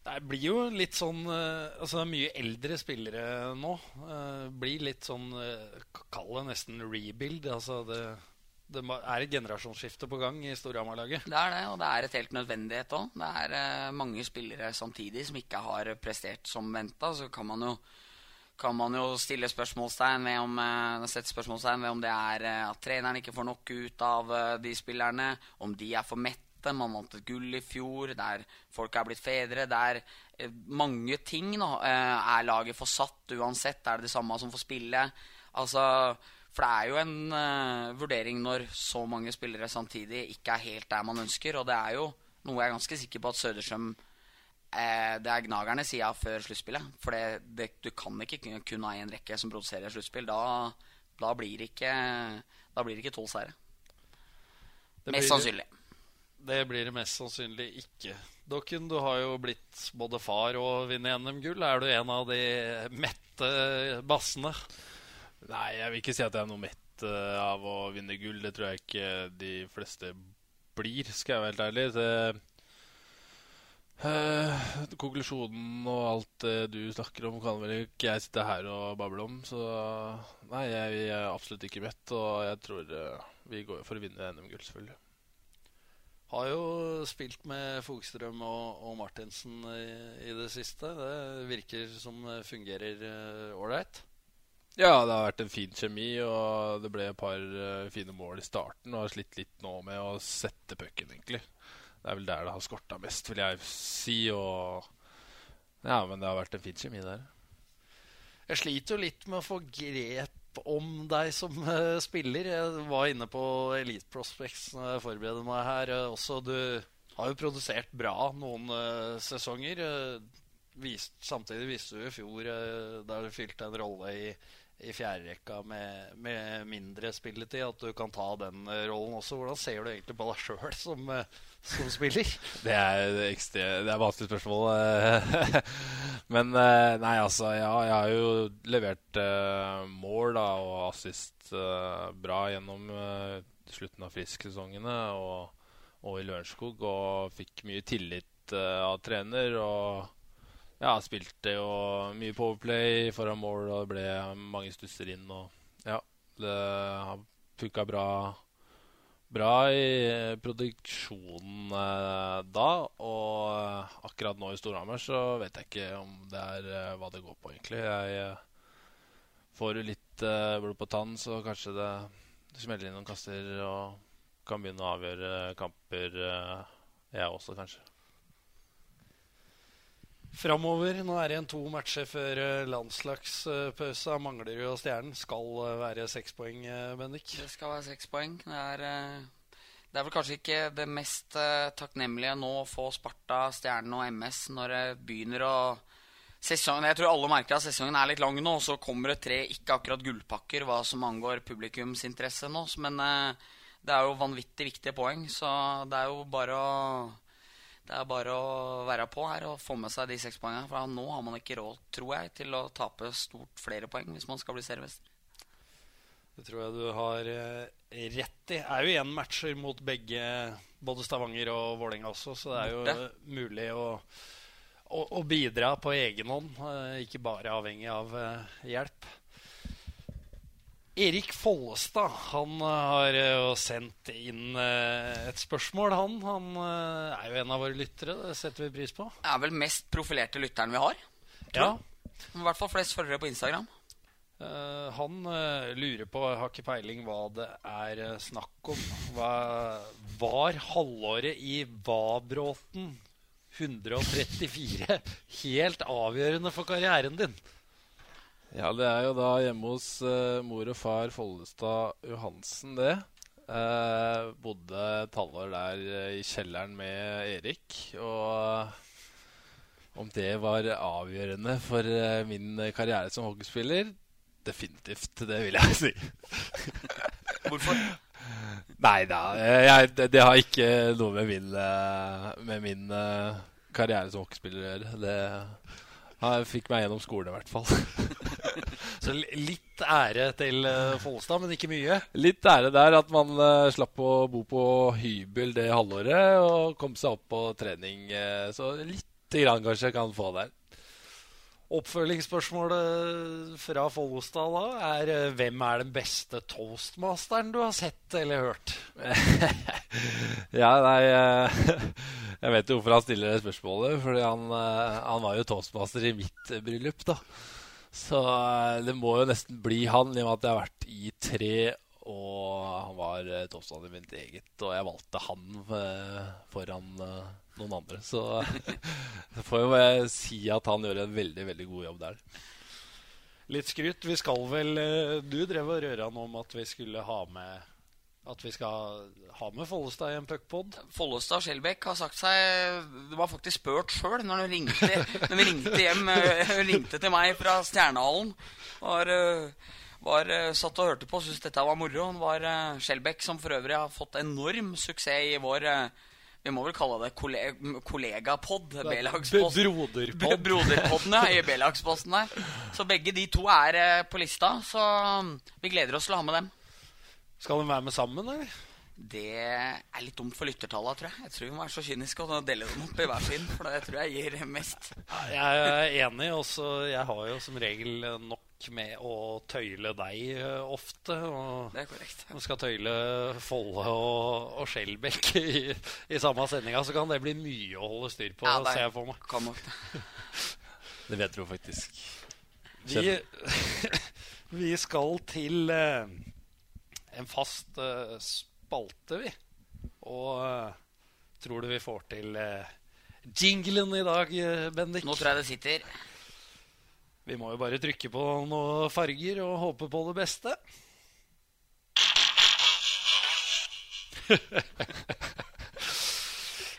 Speaker 1: Det blir jo litt sånn eh, Altså, det er mye eldre spillere nå. Det blir litt sånn eh, Kall det nesten rebuild. Altså, det, det er et generasjonsskifte på gang i Storhamar-laget.
Speaker 2: Det er det, og det er et helt nødvendighet òg. Det er eh, mange spillere samtidig som ikke har prestert som venta. Så kan man jo kan man jo stille spørsmålstegn ved om, eh, sette spørsmålstegn ved om det er eh, at treneren ikke får nok ut av eh, de spillerne, om de er for mette. Man vant et gull i fjor, der folk er blitt fedre. Er eh, mange ting. Da. Er laget for satt uansett? Er det det samme som får spille? Altså, for det er jo en uh, vurdering når så mange spillere samtidig ikke er helt der man ønsker. Og det er jo noe jeg er ganske sikker på at Søderstrøm eh, Det er gnagerne sida før sluttspillet. For det, det, du kan ikke kun- ha én rekke som produserer sluttspill. Da, da blir det ikke Da blir det ikke tolv seire.
Speaker 1: Det
Speaker 2: Mest
Speaker 1: blir-
Speaker 2: sannsynlig.
Speaker 1: Det blir det mest sannsynlig ikke. Dokken, du har jo blitt både far og vinner NM-gull. Er du en av de mette bassene?
Speaker 3: Nei, jeg vil ikke si at jeg er noe mett eh, av å vinne gull. Det tror jeg ikke de fleste blir, skal jeg være helt ærlig. Det, eh, konklusjonen og alt det du snakker om, kan vel ikke jeg sitte her og bable om. Så nei, jeg, jeg er absolutt ikke mett, og jeg tror eh, vi går for å vinne NM-gull, selvfølgelig.
Speaker 1: Har jo spilt med Fogstrøm og, og Martinsen i, i det siste. Det virker som det fungerer ålreit.
Speaker 3: Ja, det har vært en fin kjemi, og det ble et par uh, fine mål i starten. Og har slitt litt nå med å sette pucken, egentlig. Det er vel der det har skorta mest, vil jeg si. Og Ja, men det har vært en fin kjemi der.
Speaker 1: Jeg sliter jo litt med å få grep om deg som uh, spiller. Jeg var inne på Elite Prospects når jeg forbereder meg her. Uh, også Du har jo produsert bra noen uh, sesonger. Vist, samtidig viste du i fjor, da du fylte en rolle i, i fjerderekka med, med mindre spilletid, at du kan ta den rollen også. Hvordan ser du egentlig på deg sjøl som, som, spiller?
Speaker 3: Det er et det vanskelig spørsmål. Men nei, altså Ja, jeg har jo levert uh, mål da, og assist uh, bra gjennom uh, slutten av Frisk-sesongene og, og, i Lørenskog. Og fikk mye tillit av trener. og ja, spilte jo mye Powerplay foran mål, og ble mange stusser inn. Og ja, det har funka bra, bra i produksjonen eh, da. Og akkurat nå i Storhamar så vet jeg ikke om det er eh, hva det går på, egentlig. Jeg eh, får litt eh, blod på tann, så kanskje det, det smeller inn noen kaster og kan begynne å avgjøre kamper, eh, jeg også, kanskje.
Speaker 1: Framover, nå er det igjen to matcher før eh, landslagspausa. Manglerud og Stjernen skal eh, være seks poeng, eh, Bendik?
Speaker 2: Det skal være seks poeng. Det er, det er, vel kanskje ikke det mest takknemlige nå å få Sparta, Stjernen og MS når det begynner å sesongen, Jeg tror alle merker at sesongen er litt lang nå, og så kommer det tre ikke akkurat gullpakker hva som angår publikumsinteresse nå. Men det er jo vanvittig viktige poeng, så det er jo bare å det er bare å være på her og få med seg de seks poengene. For nå har man ikke råd, tror jeg, til å tape stort flere poeng hvis man skal bli seriemester.
Speaker 1: Det tror jeg du har eh, rett i. Det er jo igjen matcher mot begge, både Stavanger og Vålerenga også, så det er jo Borte. mulig å, å, å, bidra på egen hånd. Eh, ikke bare avhengig av eh, hjelp. Erik Follestad han eh, har jo sendt inn eh, et spørsmål, han. Han eh, er jo en av våre lyttere. Det setter vi pris på.
Speaker 2: Det er vel mest profilerte lytteren vi har.
Speaker 1: Ja.
Speaker 2: I hvert fall flest følgere på Instagram.
Speaker 1: Uh, han uh, lurer på, har ikke peiling hva det er uh, snakk om. Hva, var halvåret i Vabråten 134 helt avgjørende for karrieren din?
Speaker 3: Ja, det er jo da hjemme hos uh, mor og far Follestad Johansen, det. Uh, bodde et halvår der uh, i kjelleren med Erik. Og om det var avgjørende for min karriere som hockeyspiller Definitivt, det vil jeg si.
Speaker 2: Hvorfor?
Speaker 3: Nei da, jeg, det, det, har ikke noe med min, med min karriere som hockeyspiller å gjøre. Det fikk meg gjennom skolen, i hvert fall.
Speaker 1: Så litt ære til uh, Follestad, men ikke mye?
Speaker 3: Litt ære der at man uh, slapp å bo på hybel det halvåret og kom seg opp på trening. Uh, så lite grann kanskje kan få der.
Speaker 1: Oppfølgingsspørsmålet fra Follestad da er hvem er den beste toastmasteren du har sett eller hørt?
Speaker 3: ja, nei Jeg vet jo hvorfor han stiller det spørsmålet. Fordi han, eh, han var jo toastmaster i mitt bryllup, da. Så eh, det må jo nesten bli han, i og med at jeg har vært i tre. Og han var toppstander toastmaster i mitt eget, og jeg valgte han foran noen andre. Så jeg får jo si at han gjør en veldig, veldig god jobb der.
Speaker 1: Litt skryt. Vi skal vel Du drev og røra nå om at vi skulle ha med at vi skal ha med Follestad i en puckpod?
Speaker 2: Follestad og Skjelbæk har sagt seg Det var faktisk spurt sjøl når, når, vi ringte hjem uh, ringte til meg fra Stjernehallen. Var, uh, var uh, satt og hørte på, syntes dette var moro. Det var Skjelbæk som for øvrig har fått enorm suksess i vår vi må vel kalle det kolleg kollegapod.
Speaker 1: Broderpod.
Speaker 2: Broderpodden, ja, i B-lagsposten der. Så begge de to er på lista. Så um, vi gleder oss til å ha med dem.
Speaker 1: Skal de være med sammen, eller?
Speaker 2: Det er litt dumt for lyttertallene, tror jeg. Jeg tror vi må være så kyniske og dele dem opp i hver sin. For det tror jeg gir mest.
Speaker 1: Jeg er enig. Også, jeg har jo som regel nok med å tøyle deg eh, ofte. Og
Speaker 2: Det er korrekt.
Speaker 1: man skal tøyle Folle og, og Skjelbekk i, i samme sendinga, så kan det bli mye å holde styr på,
Speaker 2: Ja,
Speaker 1: ser jeg for meg.
Speaker 2: kan nok det.
Speaker 3: Det vet du faktisk.
Speaker 1: Vi, vi skal til eh, en fast uh, spalte, vi. Og uh, tror du vi får til uh, jinglen i dag, Bendik?
Speaker 2: Nå tror jeg det sitter.
Speaker 1: Vi må jo bare trykke på noen farger og håpe på det beste.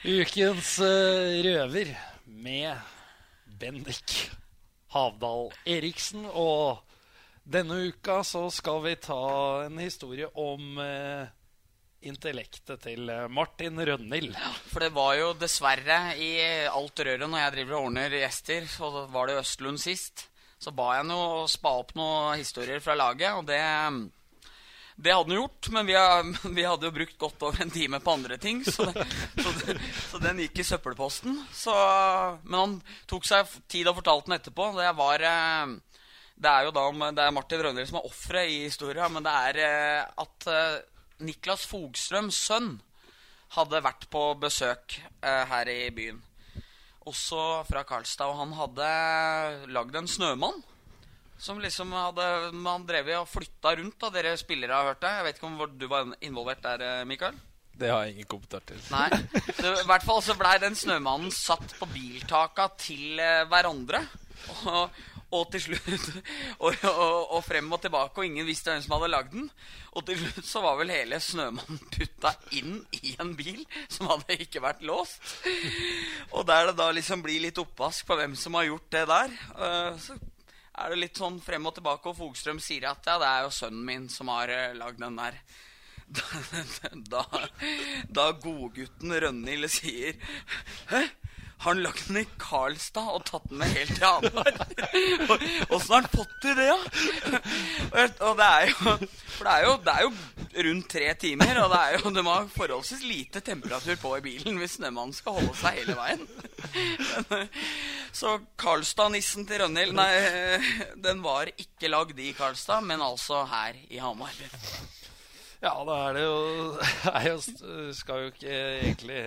Speaker 1: Ukens røver med Bendik Havdal Eriksen. Og denne uka så skal vi ta en historie om eh, intellektet til eh, Martin Rønnild.
Speaker 2: For det var jo dessverre i alt røret når jeg driver og ordner gjester, så var det Østlund sist, så ba jeg ham å spa opp noen historier fra laget, og det det hadde han gjort, men vi hadde jo brukt godt over en time på andre ting. Så, det, så, det, så den gikk i søppelposten. Så, men han tok seg tid og fortalte den etterpå. Det var eh, Det er jo da om- det er Martin Rønnerid som er offeret i historien, men det er eh, at eh, Niklas Fogstrøms sønn hadde vært på besøk eh, her i byen. Også fra Karlstad. Og han hadde lagd en snømann. Som liksom hadde Man drev og flytta rundt. da Dere spillere har hørt det. Jeg vet ikke om du var involvert der, Mikael?
Speaker 3: Det har jeg ingen kommentar til.
Speaker 2: Nei. så, I hvert fall så blei den snømannen satt på biltaka til hverandre. Og, og til slutt og, og, og frem og tilbake, og ingen visste hvem som hadde lagd den. Og til slutt så var vel hele snømannen putta inn i en bil som hadde ikke vært låst. Og der det da liksom blir litt oppvask på hvem som har gjort det der, eh, så er det litt sånn frem og tilbake, og Fogstrøm sier at ja, det er jo sønnen min som har uh, lagd den der. Da, da, da godgutten Rønhild sier Hæ? Har han lagt den i Karlstad og tatt den med helt til Hamar? Åssen har han fått til det, da? Og, og det er jo For det er jo, det er jo rundt tre timer, og det er jo de må ha forholdsvis lite temperatur på i bilen hvis snømannen skal holde seg hele veien. Så Karlstad-nissen til Rønhild Nei, den var ikke lagd i Karlstad, men altså her i Hamar.
Speaker 1: Ja, da er det jo Jeg skal jo ikke egentlig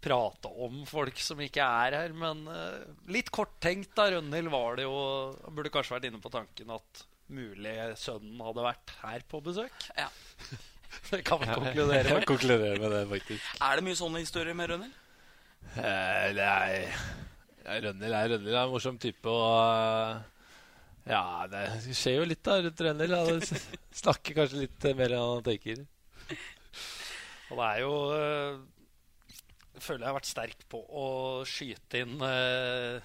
Speaker 1: prate om folk som ikke er her, men eh, litt korttenkt da, Rønhild var det jo Han burde kanskje vært inne på tanken at mulig sønnen hadde vært her på besøk.
Speaker 2: Ja.
Speaker 1: Det kan vi konkludere
Speaker 3: Jeg
Speaker 1: med.
Speaker 3: konkluderer med det, faktisk.
Speaker 2: Er det mye sånne historier med Rønhild?
Speaker 3: Eh, nei ja, Rønhild er Rønhild er en morsom type, og eh, Ja, det skjer jo litt da rundt Rønhild. Snakker kanskje litt mer enn han tenker.
Speaker 1: Og det er jo eh, føler jeg har vært sterk på å skyte inn uh,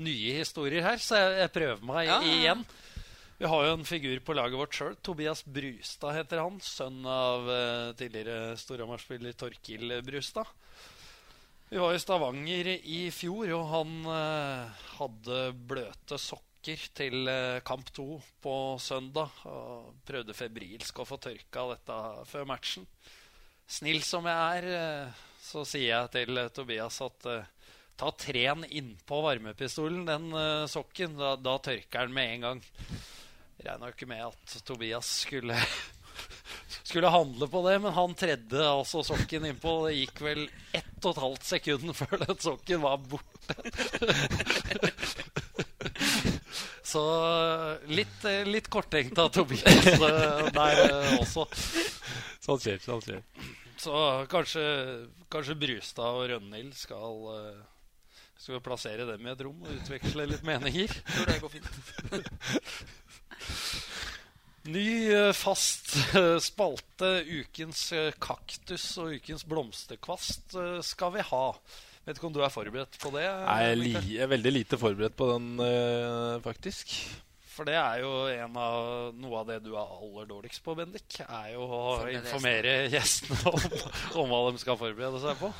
Speaker 1: nye historier her, så jeg, jeg prøver meg
Speaker 2: Ja,
Speaker 1: igjen. Vi har jo en figur på laget vårt sjøl. Tobias Brustad heter han. Sønn av uh, tidligere Storhamar-spiller Torkil Brustad. Vi var i Stavanger i fjor, og han uh, hadde bløte sokker til kamp to på søndag. Og prøvde febrilsk å få tørka dette før matchen. Snill som jeg er, så sier jeg til Tobias at uh, ta tren innpå varmepistolen, den uh, sokken. Da, da tørker den med en gang. Regna ikke med at Tobias skulle skulle handle på det, men han tredde altså sokken innpå. Det gikk vel ett og et halvt sekund før den sokken var borte. Så litt, eh, litt korttenkt av Tobias der også.
Speaker 3: Sånn skjer. sånn skjer
Speaker 1: Så kanskje, kanskje Brustad og Rønhild skal eh, Skal vi plassere dem i et rom og utveksle litt meninger?
Speaker 2: Tror det går fint.
Speaker 1: Ny eh, fast eh, spalte, ukens kaktus og ukens blomsterkvast, skal vi ha. Vet ikke om du er forberedt på det?
Speaker 3: Jeg er, li, jeg er veldig lite forberedt på den, faktisk.
Speaker 1: For det er jo en av, noe av det du er aller dårligst på, Bendik. Er jo å informere gjestene om, om hva de skal forberede seg på.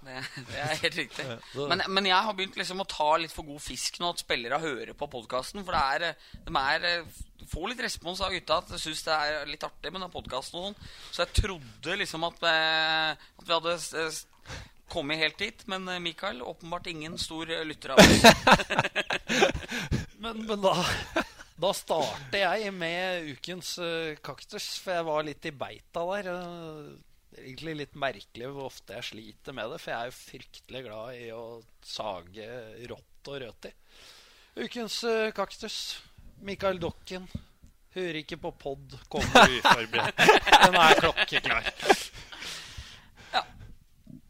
Speaker 2: Det, det er helt riktig. Men, men jeg har begynt liksom å ta litt for god fisk nå at spillere hører på podkasten. For det er, de er, får litt respons av gutta. At de syns det er litt artig med den podkasten. og sånn. Så jeg trodde liksom at, eh, at vi hadde kommet helt dit. Men eh, Mikael, åpenbart ingen stor eh, lytter av oss.
Speaker 1: Men, men da, da starter jeg med ukens eh, kaktus, for jeg var litt i beita der. og egentlig litt merkelig hvor ofte jeg sliter med det, for jeg er jo fryktelig glad i å sage rått og rødt i. Ukens uh, kaktus. Mikael Dokken. Hører ikke på pod, kommer uforberedt. Den er klokkeklar.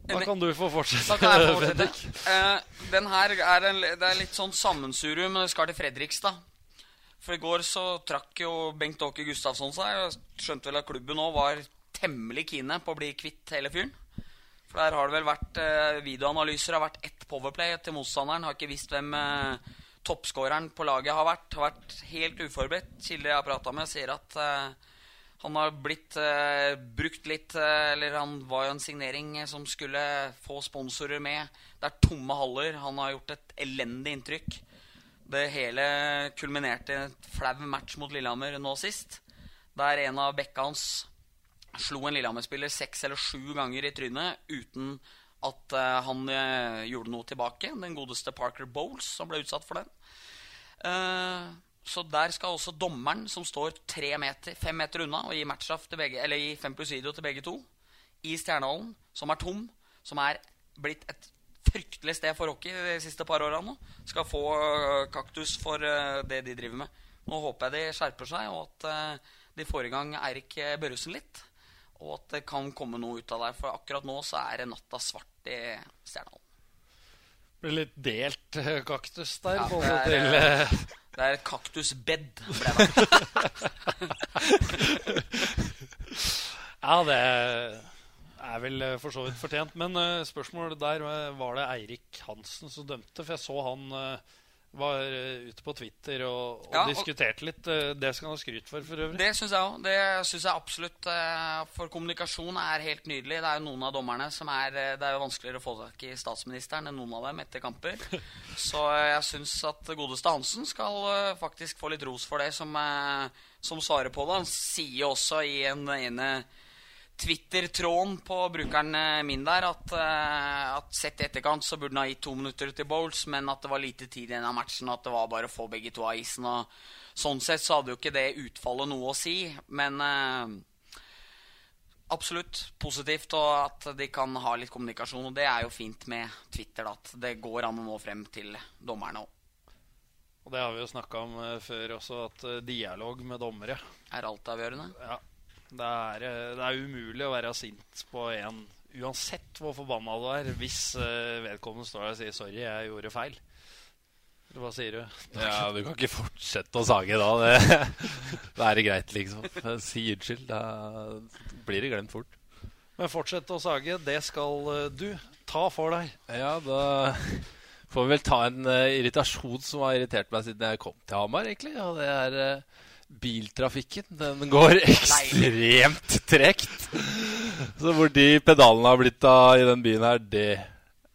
Speaker 1: Da kan du få fortsette.
Speaker 2: Da kan jeg få fortsette. Uh, den her er, en, det er litt sånn sammensurium. men Det skal til Fredrikstad. For i går så trakk jo Bengt Åke Gustavsson seg. og skjønte vel at klubben nå var temmelig kine på å bli kvitt hele fyren. For der har det vel vært eh, videoanalyser. har vært ett powerplay til motstanderen. Har ikke visst hvem eh, toppskåreren på laget har vært. Har vært helt uforberedt. Kilder jeg har prata med, sier at eh, han har blitt eh, brukt litt eh, Eller han var jo en signering eh, som skulle få sponsorer med. Det er tomme haller. Han har gjort et elendig inntrykk. Det hele kulminerte i en flau match mot Lillehammer nå sist. Der en av bekka hans slo en Lillehammer-spiller seks eller sju ganger i trynet uten at eh, han eh, gjorde noe tilbake. Den godeste Parker Bowles som ble utsatt for den. Eh, så der skal også dommeren, som står tre meter, fem meter unna, og gi matchstraff til begge, eller gi fem pluss video til begge to, i Stjernehallen, som er tom, som er blitt et fryktelig sted for hockey de siste par åra nå, skal få øh, kaktus for øh, det de driver med. Nå håper jeg de skjerper seg, og at øh, de får i gang Eirik Børresen litt. Og at det kan komme noe ut av det. For akkurat nå så er det natta svart i Stjernehallen.
Speaker 1: Det blir litt delt eh, kaktus der.
Speaker 2: Ja,
Speaker 1: både
Speaker 2: det er,
Speaker 1: til, eh,
Speaker 2: Det er et kaktusbed, ble det.
Speaker 1: Ja, det er vel eh, for så vidt fortjent. Men uh, spørsmålet der eh, var det Eirik Hansen som dømte. For jeg så han uh, var ute på Twitter og, og
Speaker 2: Ja,
Speaker 1: diskuterte litt. Det skal han ha skryt for, for øvrig.
Speaker 2: Det syns jeg òg. Det syns jeg absolutt. For kommunikasjon er helt nydelig. Det er jo noen av dommerne som er Det er jo vanskeligere å få tak i statsministeren enn noen av dem etter kamper. Så jeg syns at godeste Hansen skal faktisk få litt ros for det, som, som svarer på det. Han sier også i en ene Twitter-tråden på brukeren eh, min der at, eh, at sett i etterkant så burde han ha gitt to minutter til Bowles, men at det var lite tid igjen av matchen, at det var bare å få begge to av isen. og Sånn sett så hadde jo ikke det utfallet noe å si, men eh, absolutt positivt, og at de kan ha litt kommunikasjon. Og det er jo fint med Twitter, da, at det går an å nå frem til dommerne òg.
Speaker 1: Og det har vi jo snakka om eh, før også, at dialog med dommere
Speaker 2: Er altavgjørende.
Speaker 1: ja, det, er, eh, det er umulig å være sint på en uansett hvor forbanna du er, hvis eh, vedkommende står der og sier 'sorry, jeg gjorde feil'. Hva sier du?
Speaker 3: Ja, du kan ikke fortsette å sage da. Det, det er greit, liksom. Si unnskyld. Da blir det glemt fort.
Speaker 1: Men fortsett å sage, det skal eh, du ta for deg.
Speaker 3: Ja, da får vi vel ta en uh, irritasjon som har irritert meg siden jeg kom til Hamar, egentlig. Og det er eh, biltrafikken. Den går ekstremt tregt. Så hvor de pedalene har blitt av i den byen her, det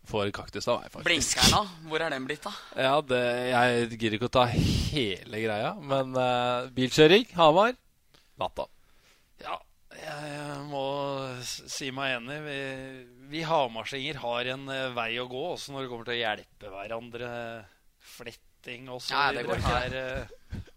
Speaker 3: får kaktus av meg, faktisk.
Speaker 2: Blinkeren, da? Hvor er den blitt, av?
Speaker 3: Ja, det, jeg gidder ikke å ta hele greia, men uh, bilkjøring, Hamar, natta.
Speaker 1: Ja, jeg må si meg enig. Vi, vi hamarsinger har en eh, vei å gå også når det kommer til å hjelpe hverandre. Fletting og så
Speaker 2: Ja, det går ikke,
Speaker 1: Her, eh,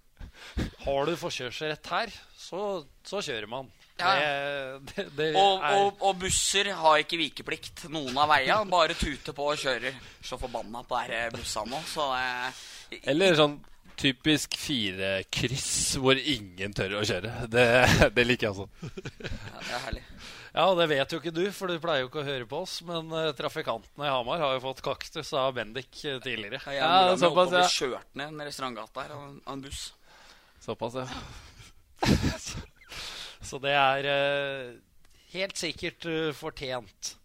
Speaker 1: har du forkjørsrett her, så, så kjører man.
Speaker 2: Ja.
Speaker 1: Det, det, det
Speaker 2: Og,
Speaker 1: er
Speaker 2: og, og busser har ikke vikeplikt noen av veia. Bare tuter på og kjører. Så forbanna på de bussene nå, så eh,
Speaker 3: Eller sånn typisk firekryss hvor ingen tør å kjøre. Det, det liker jeg også.
Speaker 2: ja, det er herlig.
Speaker 1: Ja, det vet jo ikke du, for du pleier jo ikke å høre på oss. Men uh, trafikantene i Hamar har jo fått kaktus av Bendik eh, tidligere.
Speaker 2: Jeg
Speaker 3: Ja,
Speaker 2: ja, holdt
Speaker 3: såpass, ja.
Speaker 2: kjørt ned en restaurantgate her av en buss.
Speaker 3: Såpass, ja.
Speaker 1: Så det er eh, helt sikkert eh, fortjent.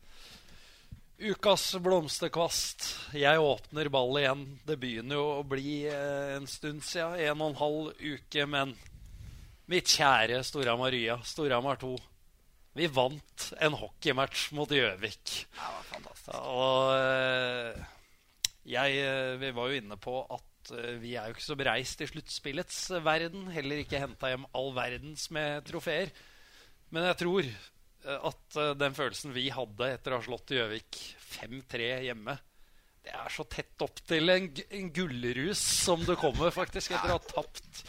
Speaker 1: Ukas blomsterkvast. Jeg åpner ballet igjen. Det begynner jo å bli eh, en stund siden. En og en halv uke, men mitt kjære Storhamar Rya, Storhamar 2. Vi vant en hockeymatch mot Gjøvik.
Speaker 2: Det var fantastisk.
Speaker 1: Og jeg, vi var jo inne på at eh, vi er jo ikke så bereist i sluttspillets verden. Heller ikke henta hjem all verdens med trofeer. Men jeg tror eh, at eh, den følelsen vi hadde etter å ha slått Gjøvik 5-3 hjemme Det er så tett opp til en, en gullrus som det kommer, faktisk, etter å ha tapt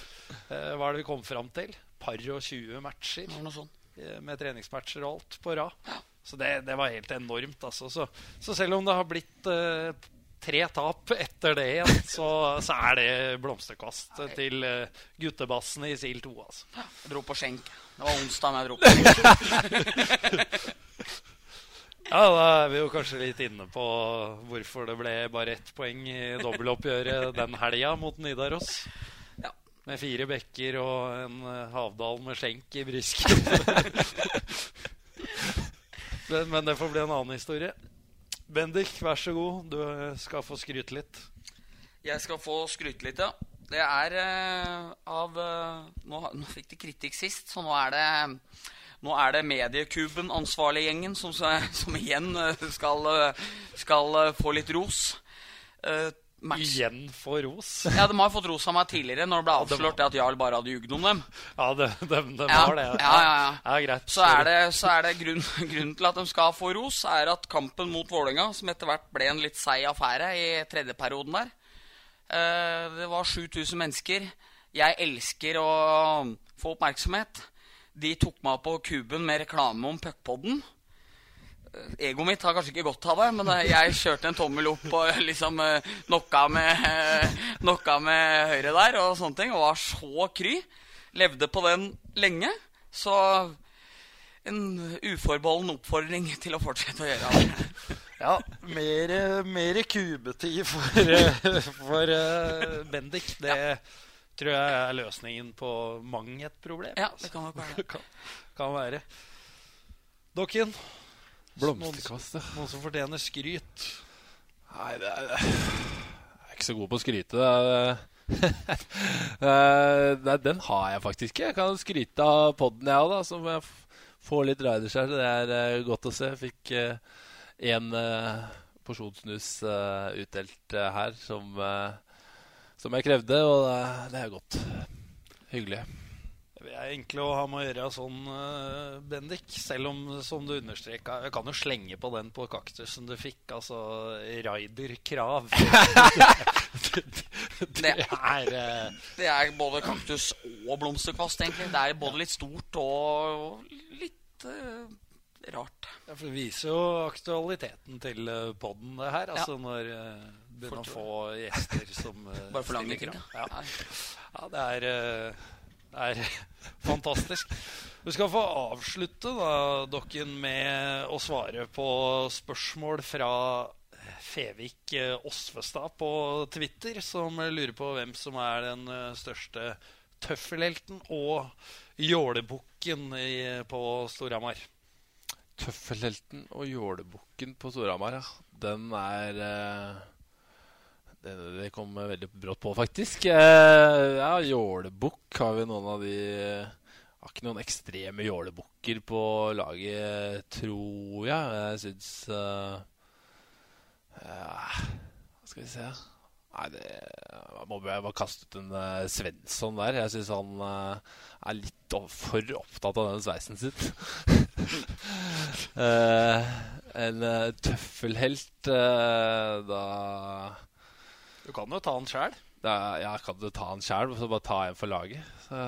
Speaker 1: eh, Hva er det vi kom fram til? Par og 20 matcher eh, med treningsmatcher og alt på rad. Så det, det var helt enormt, altså. Så, så selv om det har blitt eh, tre tap etter det igjen, så, så er det blomsterkast til eh, guttebassene i SIL 2, altså.
Speaker 2: Jeg dro på skjenk. Det var onsdag, men jeg dro på skjenk.
Speaker 1: Ja, da er vi jo kanskje litt inne på hvorfor det ble bare ett poeng i dobbeltoppgjøret den helga mot Nidaros.
Speaker 2: Ja.
Speaker 1: Med fire bekker og en eh, Havdal med skjenk i brisken. men, men det får bli en annen historie. Bendik, vær så god. Du eh, skal få skryte litt.
Speaker 2: Jeg skal få skryte litt, ja. Det er uh, av uh, nå, nå fikk de kritikk sist, så nå er det nå er det Mediekuben-ansvarlig-gjengen som, som igjen skal, skal få litt ros. Max.
Speaker 1: Igjen få ros.
Speaker 2: Ja, De har fått ros av meg tidligere når det ble avslørt at Jarl bare hadde jugd om dem.
Speaker 1: Ja, det, de, de
Speaker 2: Ja,
Speaker 1: var det.
Speaker 2: ja, ja, ja.
Speaker 1: ja greit.
Speaker 2: Så er det, så er det grunn, grunnen til at de skal få ros, er at kampen mot Vålerenga, som etter hvert ble en litt seig affære i tredje perioden der eh, Det var 7000 mennesker. Jeg elsker å få oppmerksomhet. De tok meg på kuben med reklame om puckpodden. Egoet mitt har kanskje ikke godt av det, men eh, jeg kjørte en tommel opp og liksom eh, knocka med, eh, knocka med høyre der og sånne ting. Og var så kry. Levde på den lenge. Så en uforbeholden oppfordring til å fortsette å gjøre det.
Speaker 1: Ja, mer, mer kubetid for, for Bendik. Det tror jeg er løsningen på mang et problem.
Speaker 2: Ja, det kan nok være det.
Speaker 1: kan, kan være. Dokken,
Speaker 3: Blomsterkast, ja.
Speaker 1: noen som fortjener skryt.
Speaker 3: Nei, det er, jeg er ikke så god på å skryte. Det er, nei, den har jeg faktisk ikke. Jeg kan skryte av podden, jeg òg, da. Som jeg får litt riders her. Det er eh, godt å se. Jeg fikk én porsjon snus eh, utdelt eh, her som, som jeg krevde, og det, det er godt. Hyggelig.
Speaker 1: Er enkle å ha med å gjøre sånn, eh, Bendik. Selv om, som du understreka Jeg kan jo slenge på den på kaktusen du fikk. Altså raiderkrav. det, det er eh,
Speaker 2: Det er både kaktus og blomsterkvast, egentlig. Det er både litt stort og litt uh, rart.
Speaker 1: Ja, for Det viser jo aktualiteten til podden, det her. Altså når uh, begynner å få gjester som uh,
Speaker 2: Bare
Speaker 1: forlanger
Speaker 2: ting.
Speaker 1: krav.
Speaker 2: Ja.
Speaker 1: Ja. ja, det er, uh, det er fantastisk. Du skal få avslutte, da, Dokken, med å svare på spørsmål fra Fevik Osvestad på Twitter, som lurer på hvem som er den uh, største tøffelhelten og jålebukken på Storhamar.
Speaker 3: Tøffelhelten og jålebukken på Storhamar, ja. Den er eh, det, det kom veldig brått på, faktisk. Eh, ja, jålebukk har vi noen av de Har ikke noen ekstreme jålebukker på laget, tror jeg. Jeg syns eh, Hva skal vi se Nei, det må jeg bare kaste ut en uh, Svensson der. Jeg syns han uh, er litt for opptatt av den sveisen sin. uh, en tøffelhelt eh, Da
Speaker 1: Du kan jo ta den sjæl.
Speaker 3: ja, kan du ta han sjæl, og så bare ta en for laget. Så,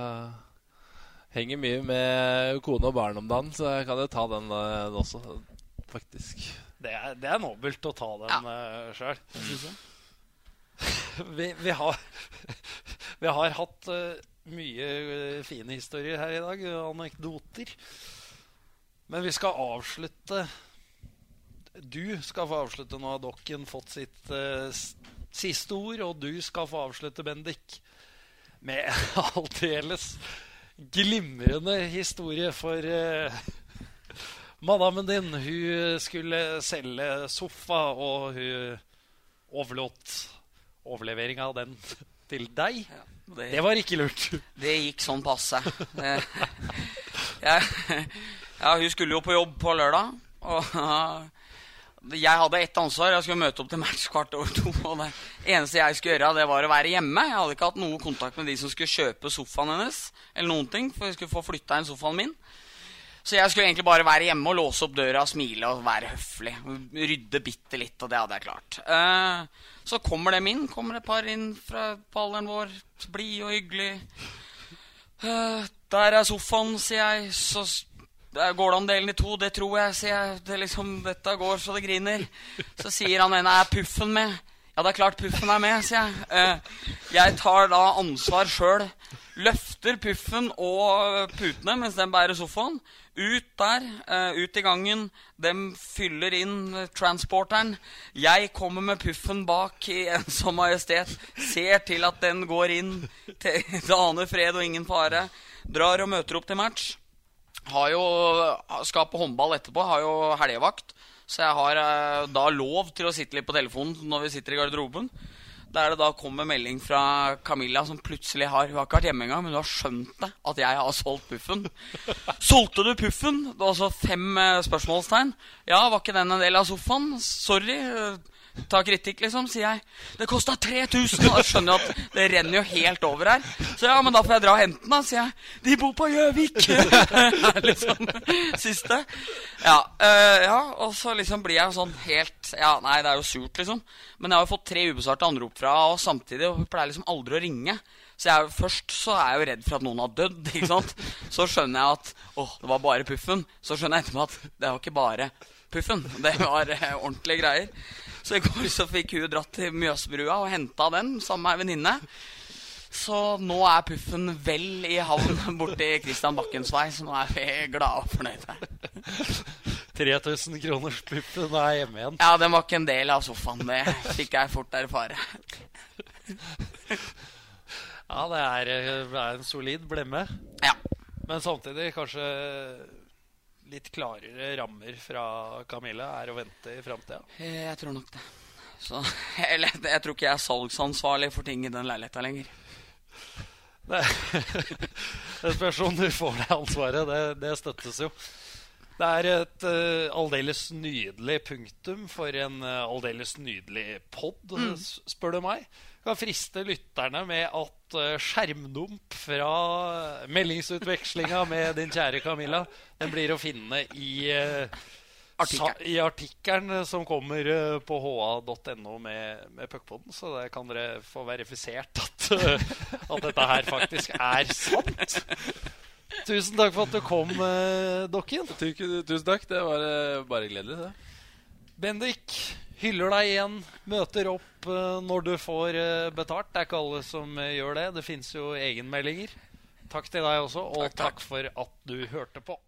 Speaker 3: henger mye med kone og barn om dagen, så jeg kan jo ta den eh, også, faktisk.
Speaker 1: Det er, det er nobelt å ta den ja. sjøl. Vi, vi, har, vi har hatt eh, mye eh, fine historier her i dag, anekdoter. Men vi skal avslutte Du skal få avslutte nå. Har Dokken fått sitt eh, s- siste ord, og du skal få avslutte, Bendik, med aldeles glimrende historie for uh, Madammen din hun skulle selge sofa, og hun overlot overleveringa av den til deg.
Speaker 2: Det,
Speaker 1: Det var ikke lurt.
Speaker 2: det gikk sånn passe. Eh, Ja, hun skulle jo på jobb på lørdag. Og jeg hadde ett ansvar. Jeg skulle møte opp til match kvart over to. Og det eneste jeg skulle gjøre, det var å være hjemme. Jeg hadde ikke hatt noe kontakt med de som skulle kjøpe sofaen hennes. Eller noen ting, For jeg skulle få flytta inn sofaen min. Så jeg skulle egentlig bare være hjemme og låse opp døra, smile og være høflig. Rydde bitte litt, og det hadde jeg klart. Uh, så kommer dem inn. Kommer et par inn fra balleren vår. Blid og hyggelig. Uh, der er sofaen, sier jeg. Så der går det an delen i to. Det tror jeg, sier jeg. Det liksom, dette går så det griner. Så sier han ene er puffen med. Ja, det er klart puffen er med, sier jeg. Eh, jeg tar da ansvar sjøl. Løfter puffen og putene mens den bærer sofaen. Ut der, uh, ut i gangen. Dem fyller inn transporteren. Jeg kommer med puffen bak i ensom majestet. Ser til at den går inn. Til, det aner fred og ingen fare. Drar og møter opp til match. Har jo, skal på håndball etterpå. Har jo helgevakt. Så jeg har eh, da lov til å sitte litt på telefonen når vi sitter i garderoben. Der det da kommer melding fra Camilla, som plutselig har Hun har ikke vært hjemme engang, men hun har skjønt det. At jeg har solgt puffen. Solgte du puffen? Det var altså fem eh, spørsmålstegn. Ja, var ikke den en del av sofaen? Sorry. Ta kritikk, liksom, sier jeg. Det kosta 3000! Og jeg skjønner at det renner jo helt over her. Så ja, men da får jeg dra og hente den, da, sier jeg. De bor på Gjøvik! liksom siste. Ja, øh, ja, og så liksom blir jeg sånn helt Ja, nei, det er jo surt, liksom. Men jeg har jo fått tre ubesvarte anrop fra og samtidig og pleier liksom aldri å ringe. Så jeg, først så er jeg jo redd for at noen har dødd. ikke sant? Så skjønner jeg at åh, det var bare puffen. Så skjønner jeg etterpå at det var ikke bare puffen. Det var eh, ordentlige greier. Så i går så fikk hun dratt til Mjøsbrua og henta den sammen med ei venninne. Så nå er puffen vel i havn borti Christian Bakkens vei, så nå er vi glade og fornøyde.
Speaker 1: 3000 kroners puffen er hjemme igjen.
Speaker 2: Ja, den var ikke en del av sofaen. Det fikk jeg fort erfare.
Speaker 1: Ja, det er, det er en solid blemme.
Speaker 2: Ja.
Speaker 1: Men samtidig kanskje litt klarere rammer fra Camilla er å vente i framtida.
Speaker 2: Eh, Jeg tror nok det. Så, eller jeg tror ikke jeg er salgsansvarlig for ting i den leiligheta lenger.
Speaker 1: Det, det spørs om du får det ansvaret. Det, det støttes jo. Det er et uh, aldeles nydelig punktum for en uh, aldeles nydelig pod,
Speaker 2: Mm.
Speaker 1: spør du meg. Kan friste lytterne med at uh, skjermdump fra meldingsutvekslinga med din kjære Camilla Den blir å finne i uh,
Speaker 2: Artikkelen.
Speaker 1: I artikkelen eh, som kommer uh, på ha.no med, med puckpoden. Så det kan dere få verifisert at, at dette her faktisk er sant. Tusen takk for at du kom, Dokken.
Speaker 3: Tusen, takk. Det var eh, bare gledelig, det.
Speaker 1: Bendik, hyller deg igjen. Møter opp eh, når du får eh, betalt. Det er ikke alle som eh, gjør det. Det fins jo egenmeldinger. Takk til deg også, og
Speaker 2: Takk, takk.
Speaker 1: takk for at du hørte på.